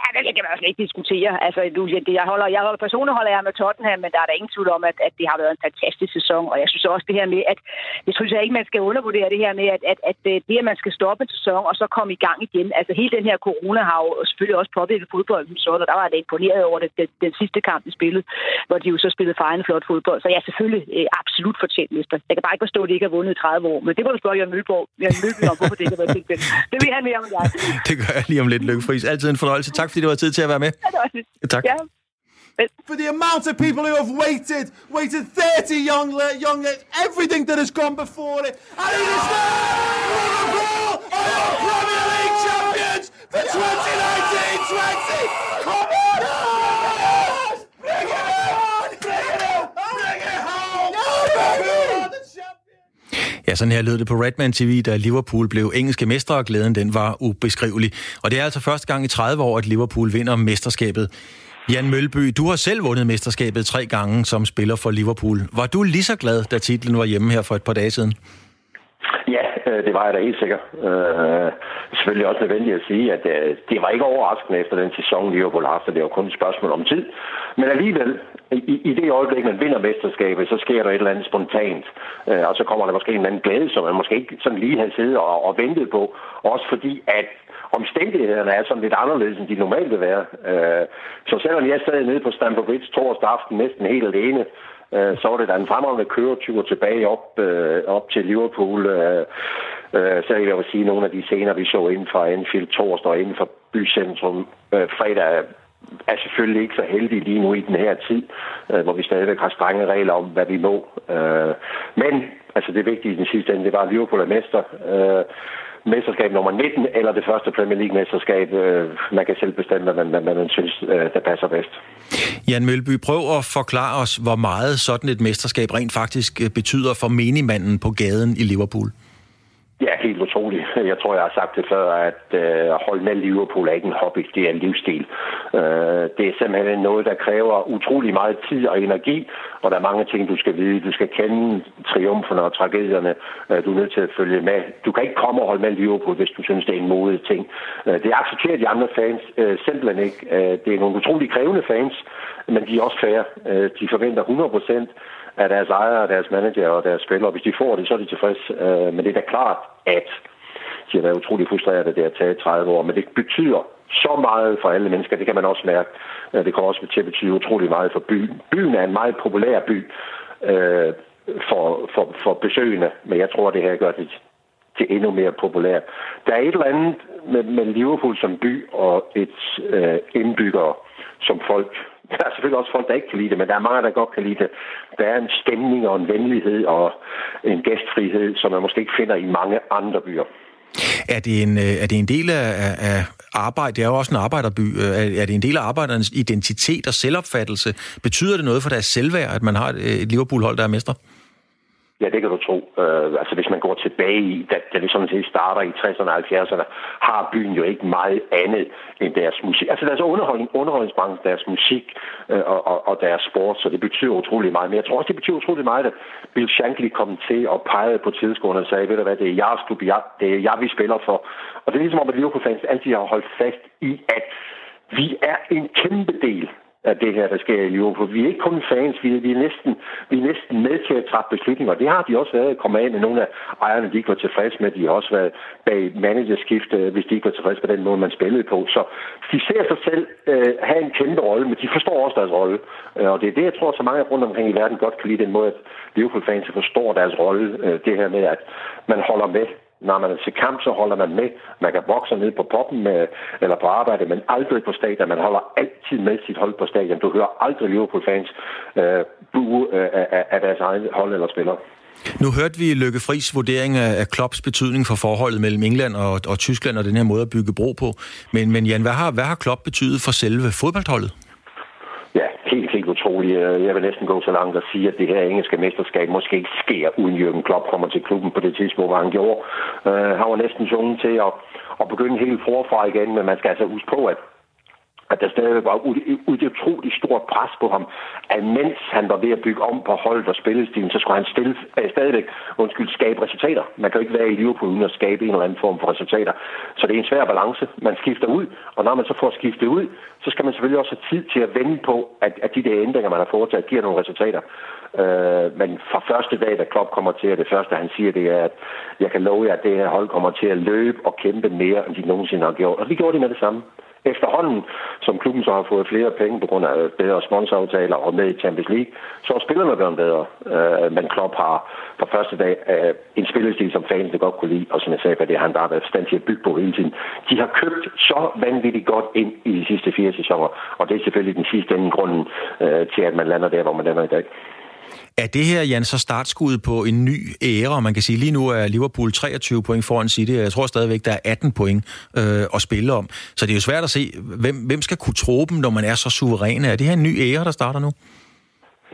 Ja, det kan man også ikke diskutere. Altså, du, det, jeg holder, jeg holder, personligt holder jeg med Tottenham, men der er der ingen tvivl om, at, at det har været en fantastisk sæson. Og jeg synes også det her med, at jeg synes jeg ikke, man skal undervurdere det her med, at, at, at øh, det, at man skal stoppe en sæson og så komme i gang igen. Altså, hele den her corona har jo selvfølgelig også påvirket fodbolden så, og der var det imponeret over det, den, den sidste kamp, de spillede, hvor de jo så spillede fejrende flot fodbold. Så jeg er selvfølgelig øh, absolut fortjent mester. Jeg kan bare ikke forstå, at de ikke har vundet i 30 år, men det må du spørge Jørgen Mølborg. Jørgen Mølborg om, hvorfor det ikke har været tilfældet. Det vil han mere om jeg. [laughs] det gør jeg lige om lidt, Lykke Friis. Altid en fornøjelse. Tak fordi du har tid til at være med. Tak. Ja. For the amount of people who have waited, waited 30 young, young, everything that has gone before it. And it is now Liverpool are Premier League champions for 2019-20. Come on! Sådan her lød det på Redman TV, da Liverpool blev engelske mestre, og glæden den var ubeskrivelig. Og det er altså første gang i 30 år, at Liverpool vinder mesterskabet. Jan Mølby, du har selv vundet mesterskabet tre gange som spiller for Liverpool. Var du lige så glad, da titlen var hjemme her for et par dage siden? Ja, øh, det var jeg da helt sikker. Øh, selvfølgelig også nødvendigt at sige, at øh, det var ikke overraskende efter den sæson, Liverpool har haft, det var kun et spørgsmål om tid. Men alligevel, i, i det øjeblik, man vinder mesterskabet, så sker der et eller andet spontant. Øh, og så kommer der måske en eller anden glæde, som man måske ikke sådan lige havde siddet og, og ventet på. Også fordi, at omstændighederne er sådan lidt anderledes, end de normalt vil være. Øh, så selvom jeg sad nede på Stamford Bridge torsdag aften næsten helt alene, øh, så var det da en fremragende køretur tilbage op, øh, op til Liverpool. Øh, øh, så jeg jo sige, at nogle af de scener, vi så inden for Anfield torsdag og inden for bycentrum øh, fredag, er selvfølgelig ikke så heldige lige nu i den her tid, øh, hvor vi stadigvæk har strenge regler om, hvad vi må. Øh, men altså det vigtige i den sidste ende, det var, at Liverpool er mester. Øh, mesterskab nummer 19, eller det første Premier League-mesterskab. Øh, man kan selv bestemme, hvad man, hvad man synes, øh, der passer bedst. Jan Mølby, prøv at forklare os, hvor meget sådan et mesterskab rent faktisk øh, betyder for menigmanden på gaden i Liverpool. Ja, helt utroligt. Jeg tror, jeg har sagt det før, at øh, holde med Liverpool er ikke en hobby, det er en livsstil. Øh, det er simpelthen noget, der kræver utrolig meget tid og energi, og der er mange ting, du skal vide. Du skal kende triumferne og tragedierne. Øh, du er nødt til at følge med. Du kan ikke komme og holde med Liverpool, hvis du synes, det er en modig ting. Øh, det accepterer de andre fans øh, simpelthen ikke. Øh, det er nogle utrolig krævende fans, men de er også færre. Øh, de forventer 100 procent af deres ejere, deres manager og deres spillere. Hvis de får det, så er de tilfredse. Øh, men det er da klart, at de har været utrolig frustrerede, at det har taget 30 år. Men det betyder så meget for alle mennesker, det kan man også mærke. Øh, det kommer også til at betyde utrolig meget for byen. Byen er en meget populær by øh, for, for, for besøgende, men jeg tror, det her gør det til endnu mere populært. Der er et eller andet med, med Liverpool som by og et øh, indbygger som folk, der er selvfølgelig også folk, der ikke kan lide det, men der er mange, der godt kan lide det. Der er en stemning og en venlighed og en gæstfrihed, som man måske ikke finder i mange andre byer. Er det en, øh, er det en del af, af arbejde? Det er jo også en arbejderby. Øh, er, er det en del af arbejdernes identitet og selvopfattelse? Betyder det noget for deres selvværd, at man har et, et Liverpool-hold, der er mestre? Ja, det kan du tro. Uh, altså, hvis man går tilbage i, da, da det sådan set starter i 60'erne og 70'erne, har byen jo ikke meget andet end deres musik. Altså deres underholdning, underholdningsbranche, deres musik uh, og, og, og deres sport, så det betyder utrolig meget. Men jeg tror også, det betyder utrolig meget, at Bill Shankly kom til og pegede på tilskuerne og sagde, ved du hvad, det er jeres klub, jeg, det er jeg, vi spiller for. Og det er ligesom om, at Liverpool-fans altid har holdt fast i, at vi er en kæmpe del af det her, der sker i Liverpool. Vi er ikke kun fans, vi er, vi er, næsten, vi er næsten med til at træffe beslutninger. Det har de også været kommet af med nogle af ejerne, de ikke var tilfredse med. De har også været bag managerskift, hvis de ikke var tilfredse med den måde, man spillede på. Så de ser sig selv øh, have en kæmpe rolle, men de forstår også deres rolle. Øh, og det er det, jeg tror, så mange rundt omkring i verden godt kan lide den måde, at Liverpool-fans forstår deres rolle. Øh, det her med, at man holder med når man er til kamp, så holder man med. Man kan bokse ned på poppen med, eller på arbejde, men aldrig på stadion. Man holder altid med sit hold på stadion. Du hører aldrig Liverpool-fans øh, bue øh, af, af deres egen hold eller spillere. Nu hørte vi Løkke Fris vurdering af Klopps betydning for forholdet mellem England og, og Tyskland og den her måde at bygge bro på. Men, men Jan, hvad har, hvad har Klopp betydet for selve fodboldholdet? Ja. Øh, jeg vil næsten gå så langt og sige, at det her engelske mesterskab måske ikke sker, uden Jürgen Klopp kommer til klubben på det tidspunkt, hvor han gjorde. Uh, han var næsten tvunget til at, at begynde helt forfra igen, men man skal altså huske på, at at der stadig var et utroligt stort pres på ham, at mens han var ved at bygge om på holdet og spillestilen, så skulle han stille, øh, stadigvæk undskyld, skabe resultater. Man kan jo ikke være i Liverpool uden at skabe en eller anden form for resultater. Så det er en svær balance. Man skifter ud, og når man så får skiftet ud, så skal man selvfølgelig også have tid til at vende på, at, at de der ændringer, man har foretaget, giver nogle resultater. Øh, men fra første dag, da Klopp kommer til, det første, han siger, det er, at jeg kan love jer, at det her hold kommer til at løbe og kæmpe mere, end de nogensinde har gjort. Og det gjorde de med det samme efterhånden, som klubben så har fået flere penge på grund af bedre sponsoraftaler og med i Champions League, så er spillerne blevet bedre. Øh, men Klopp har fra første dag øh, en spillestil, som fansene godt kunne lide, og som jeg sagde, det har han bare været stand til at bygge på hele tiden. De har købt så vanvittigt godt ind i de sidste fire sæsoner, og det er selvfølgelig den sidste ende grunden øh, til, at man lander der, hvor man lander i dag. Er det her, Jan, så startskuddet på en ny æra? Man kan sige, lige nu er Liverpool 23 point foran City. Jeg tror stadigvæk, der er 18 point øh, at spille om. Så det er jo svært at se, hvem, hvem skal kunne tro dem, når man er så suveræn. Er det her en ny æra, der starter nu?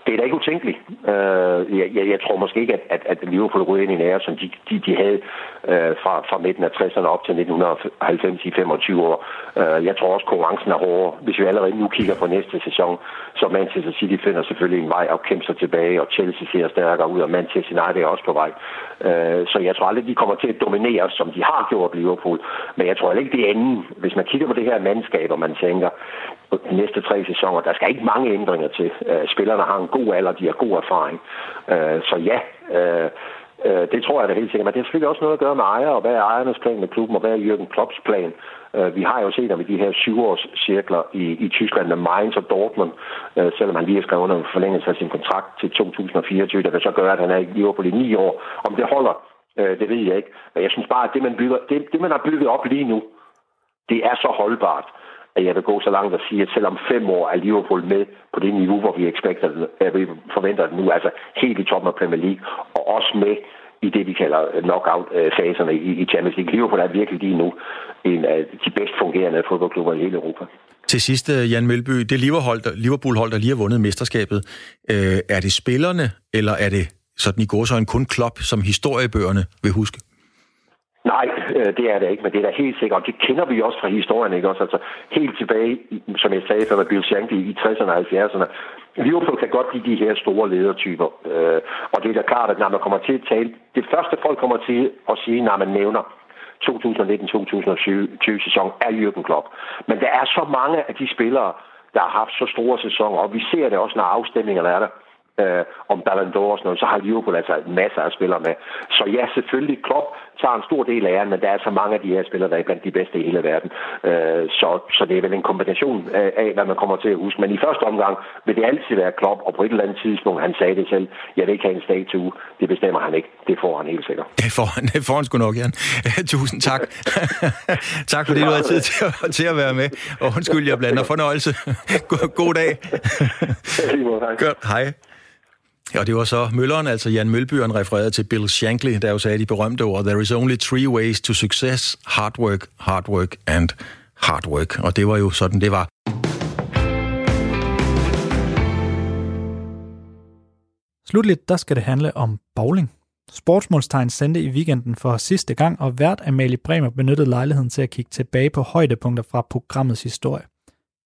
Det er da ikke utænkeligt. Øh, jeg, jeg, jeg tror måske ikke, at, at, at Liverpool ryger ind i en ære, som de, de, de havde øh, fra, fra midten af 60'erne op til 1990 i 25 år. Øh, jeg tror også, at konkurrencen er hårdere. Hvis vi allerede nu kigger på næste sæson, så Manchester City finder selvfølgelig en vej og kæmper sig tilbage, og Chelsea ser stærkere ud, og Manchester United er også på vej. Øh, så jeg tror aldrig, de kommer til at dominere, som de har gjort Liverpool. Men jeg tror ikke, det er anden. Hvis man kigger på det her mandskab, og man tænker, de næste tre sæsoner, der skal ikke mange ændringer til. Uh, spillerne har en god alder, de har god erfaring. Øh, så ja, øh, øh det tror jeg da helt sikkert. Men det har selvfølgelig også noget at gøre med ejer, og hvad er ejernes plan med klubben, og hvad er Jürgen Klopps plan? Øh, vi har jo set ham i de her syvårscirkler i, i Tyskland med Mainz og Dortmund, øh, selvom han lige har skrevet under en forlængelse af sin kontrakt til 2024, der vil så gøre, at han er i Liverpool i ni år. Om det holder, øh, det ved jeg ikke. Men jeg synes bare, at det man, bygger, det, det, man har bygget op lige nu, det er så holdbart at jeg vil gå så langt og sige, at selvom fem år er Liverpool med på det niveau, hvor vi, expecter, at vi forventer det nu, altså helt i toppen af Premier League, og også med i det, vi kalder knockout-faserne i Champions League. Liverpool er virkelig lige nu en af de bedst fungerende fodboldklubber i hele Europa. Til sidst, øh, Jan Mølby, det Liverpool-hold, der lige har vundet mesterskabet, øh, er det spillerne, eller er det sådan i går så en kun klop, som historiebøgerne vil huske? Nej, øh, det er det ikke, men det er da helt sikkert, og det kender vi også fra historien, ikke også? Altså helt tilbage, som jeg sagde før med Bill Shankly i 60'erne og 70'erne, Liverpool kan godt lide de her store ledertyper, øh, og det er da klart, at når man kommer til at tale, det første folk kommer til at sige, når man nævner 2019-2020 sæson, er Jürgen Klopp. Men der er så mange af de spillere, der har haft så store sæsoner, og vi ser det også, når afstemningerne er der, øh, om Ballon og sådan noget, så har Liverpool altså masser af spillere med. Så ja, selvfølgelig, Klopp tager en stor del af æren, men der er så mange af de her spillere, der er blandt de bedste i hele verden. Øh, så, så det er vel en kombination af, af, hvad man kommer til at huske. Men i første omgang vil det altid være Klopp, og på et eller andet tidspunkt, han sagde det selv, jeg vil ikke have en statue. Det bestemmer han ikke. Det får han helt sikkert. Det får han, det får han sgu nok, Jan. [laughs] Tusind tak. [laughs] tak fordi du havde tid til at, til at være med. Og undskyld, jeg blander fornøjelse. [laughs] God, god dag. Godt, hej. Og det var så Mølleren, altså Jan Mølby, refererede til Bill Shankly, der jo sagde de berømte ord, There is only three ways to success, hard work, hard work and hard work. Og det var jo sådan, det var. Slutligt, der skal det handle om bowling. Sportsmålstegn sendte i weekenden for sidste gang, og hvert Amalie Bremer benyttede lejligheden til at kigge tilbage på højdepunkter fra programmets historie.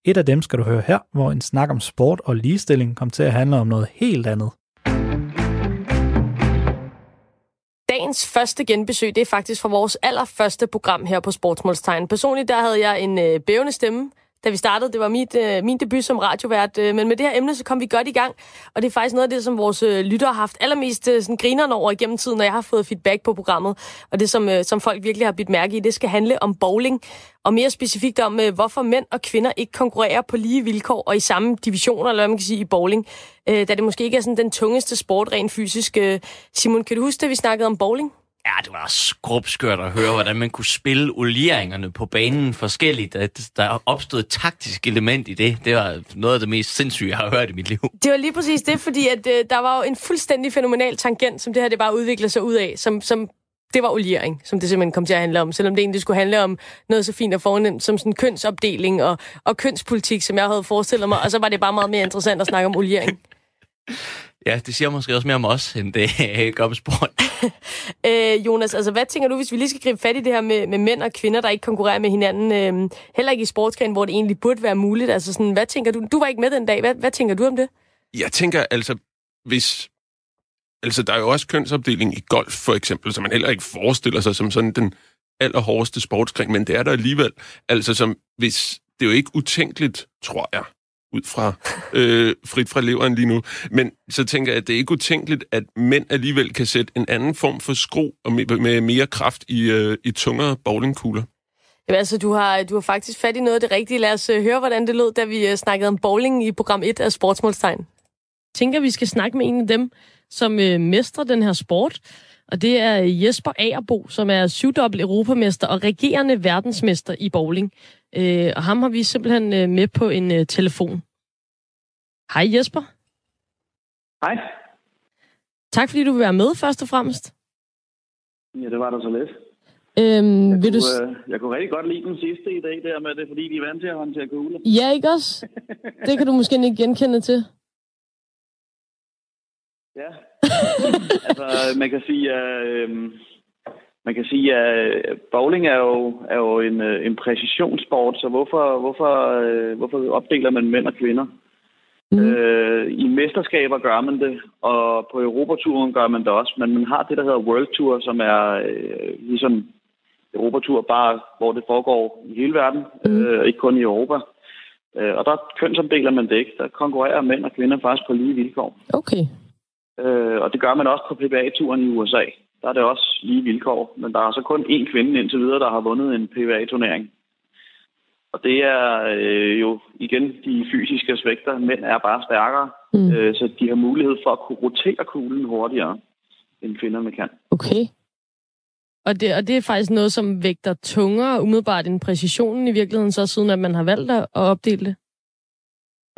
Et af dem skal du høre her, hvor en snak om sport og ligestilling kom til at handle om noget helt andet. Dagens første genbesøg, det er faktisk fra vores allerførste program her på Sportsmålstegn. Personligt, der havde jeg en øh, bævende stemme, da vi startede. Det var mit, øh, min debut som radiovært, øh, men med det her emne, så kom vi godt i gang. Og det er faktisk noget af det, som vores øh, lyttere har haft allermest øh, sådan, grinerne over igennem tiden, når jeg har fået feedback på programmet. Og det, som, øh, som folk virkelig har bidt mærke i, det skal handle om bowling. Og mere specifikt om, øh, hvorfor mænd og kvinder ikke konkurrerer på lige vilkår og i samme divisioner, eller hvad man kan sige, i bowling. Øh, da det måske ikke er sådan den tungeste sport rent fysisk. Øh, Simon, kan du huske, da vi snakkede om bowling? Ja, det var skrubskørt at høre, hvordan man kunne spille olieringerne på banen forskelligt. At der opstod et taktisk element i det. Det var noget af det mest sindssyge, jeg har hørt i mit liv. Det var lige præcis det, fordi at, øh, der var jo en fuldstændig fænomenal tangent, som det her det bare udviklede sig ud af, som, som det var oliering, som det simpelthen kom til at handle om. Selvom det egentlig skulle handle om noget så fint og fornemt som sådan kønsopdeling og, og kønspolitik, som jeg havde forestillet mig. Og så var det bare meget mere interessant at snakke om oliering. Ja, det siger måske også mere om os, end det gør om sport. øh, Jonas, altså hvad tænker du, hvis vi lige skal gribe fat i det her med, med mænd og kvinder, der ikke konkurrerer med hinanden, øh, heller ikke i sportsgren, hvor det egentlig burde være muligt? Altså sådan, hvad tænker du? Du var ikke med den dag. Hvad, hvad tænker du om det? Jeg tænker altså, hvis... Altså, der er jo også kønsopdeling i golf, for eksempel, som man heller ikke forestiller sig som sådan den allerhårdeste sportsgren, men det er der alligevel. Altså, som hvis... Det er jo ikke utænkeligt, tror jeg, ud fra øh, frit fra leveren lige nu. Men så tænker jeg, at det er ikke utænkeligt, at mænd alligevel kan sætte en anden form for skru og med, med mere kraft i, øh, i tungere bowlingkugler. Jamen, altså, du har, du har faktisk fat i noget af det rigtige. Lad os uh, høre, hvordan det lød, da vi uh, snakkede om bowling i program 1 af Sportsmålstegn. Jeg tænker, vi skal snakke med en af dem, som uh, mestrer den her sport. Og det er Jesper Agerbo, som er syvdobbelt europamester og regerende verdensmester i bowling. Øh, og ham har vi simpelthen øh, med på en øh, telefon. Hej Jesper. Hej. Tak fordi du vil være med først og fremmest. Ja, det var da så let. Øhm, jeg, vil kunne, du... øh, jeg kunne rigtig godt lide den sidste i dag, der med det, fordi de er vant til at håndtere kugler. Ja, ikke også? Det kan du måske ikke genkende til. [laughs] Ja. altså, man kan sige, at øh, man kan sige, at bowling er jo, er jo en, øh, en præcisionssport, så hvorfor, hvorfor, øh, hvorfor opdeler man mænd og kvinder? Mm. Øh, I mesterskaber gør man det, og på Europaturen gør man det også, men man har det, der hedder World Tour, som er øh, ligesom Europatur, bare hvor det foregår i hele verden, mm. øh, ikke kun i Europa. Øh, og der kønsopdeler man det ikke. Der konkurrerer mænd og kvinder faktisk på lige vilkår. Okay. Øh, og det gør man også på PBA-turen i USA. Der er det også lige vilkår, men der er så kun én kvinde indtil videre, der har vundet en PBA-turnering. Og det er øh, jo igen de fysiske aspekter. Mænd er bare stærkere, mm. øh, så de har mulighed for at kunne rotere kuglen hurtigere, end kvinderne kan. Okay. Og det, og det er faktisk noget, som vægter tungere umiddelbart end præcisionen i virkeligheden, så siden at man har valgt at opdele det?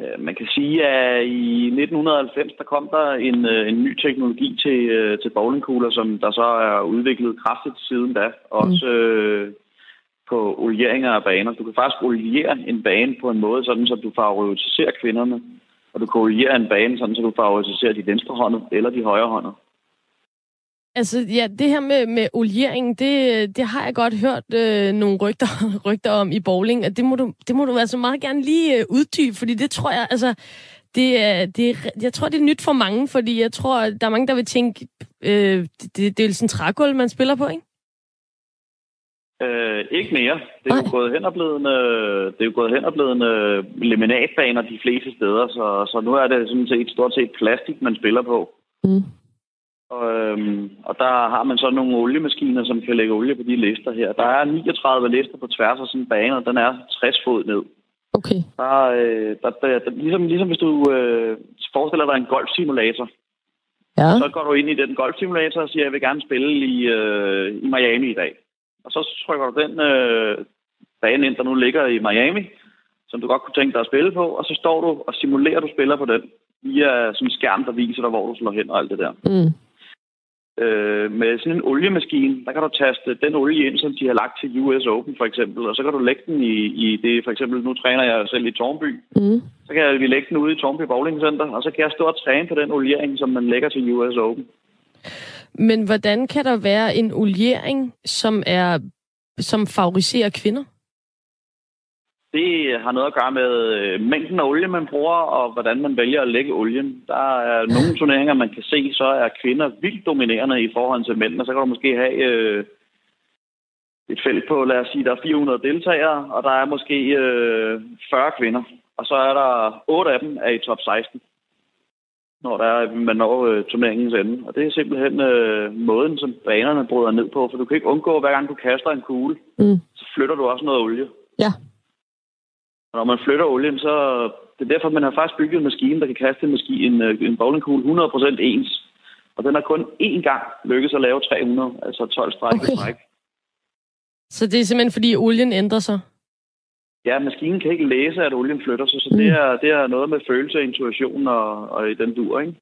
Øh, man kan sige, at i 1990 der kom der en, øh, en ny teknologi til, øh, til bowlingkugler, som der så er udviklet kraftigt siden da. Også mm. øh, på olieringer af baner. Du kan faktisk oliere en bane på en måde, sådan så du favoriserer kvinderne. Og du kan oliere en bane, sådan så du favoriserer de venstre hånd eller de højre hånd. Altså, ja, det her med, med oliering, det, det har jeg godt hørt øh, nogle rygter, [laughs] rygter om i bowling, og det må du, det må du altså meget gerne lige øh, uddybe, fordi det tror jeg, altså, det er, det er, jeg tror, det er nyt for mange, fordi jeg tror, der er mange, der vil tænke, øh, det, det er sådan ligesom en trægulv, man spiller på, ikke? Øh, ikke mere. Det er jo gået hen og blevet, øh, det er jo gået hen og blevet øh, laminatbaner de fleste steder, så, så nu er det sådan set stort set plastik, man spiller på. Mm. Og, øhm, og der har man så nogle oliemaskiner, som kan lægge olie på de lister her. Der er 39 lister på tværs af sådan en bane, og den er 60 fod ned. Okay. Der, øh, der, der, der, ligesom, ligesom hvis du øh, forestiller dig en golfsimulator, ja. så går du ind i den golfsimulator og siger, jeg vil gerne spille i, øh, i Miami i dag. Og så trykker du den øh, bane ind, der nu ligger i Miami, som du godt kunne tænke dig at spille på, og så står du og simulerer, du spiller på den via sådan en skærm, der viser dig, hvor du slår hen og alt det der. Mm. Øh, med sådan en oliemaskine, der kan du taste den olie ind, som de har lagt til US Open for eksempel, og så kan du lægge den i, i det, for eksempel nu træner jeg selv i Tornby, Mm. så kan vi lægge den ude i Tornby Bowling Center, og så kan jeg stå og træne på den oliering, som man lægger til US Open. Men hvordan kan der være en oliering, som er som favoriserer kvinder? Det har noget at gøre med øh, mængden af olie, man bruger, og hvordan man vælger at lægge olien. Der er nogle turneringer, man kan se, så er kvinder vildt dominerende i forhold til mænd, og så kan du måske have øh, et felt på, lad os sige, der er 400 deltagere, og der er måske øh, 40 kvinder, og så er der 8 af dem er i top 16, når der er, man når øh, turneringens ende. Og det er simpelthen øh, måden, som banerne bryder ned på, for du kan ikke undgå, hver gang du kaster en kugle, Mm. så flytter du også noget olie. Ja. Og når man flytter olien, så det er derfor, man har faktisk bygget en maskine, der kan kaste en, maskine, en, øh, en bowlingkugle 100% ens. Og den har kun én gang lykkes at lave 300, altså 12 stræk okay. i træk. Så det er simpelthen, fordi olien ændrer sig? Ja, maskinen kan ikke læse, at olien flytter sig, så mm. det, er, det er noget med følelse og intuition og, og i den dur, ikke?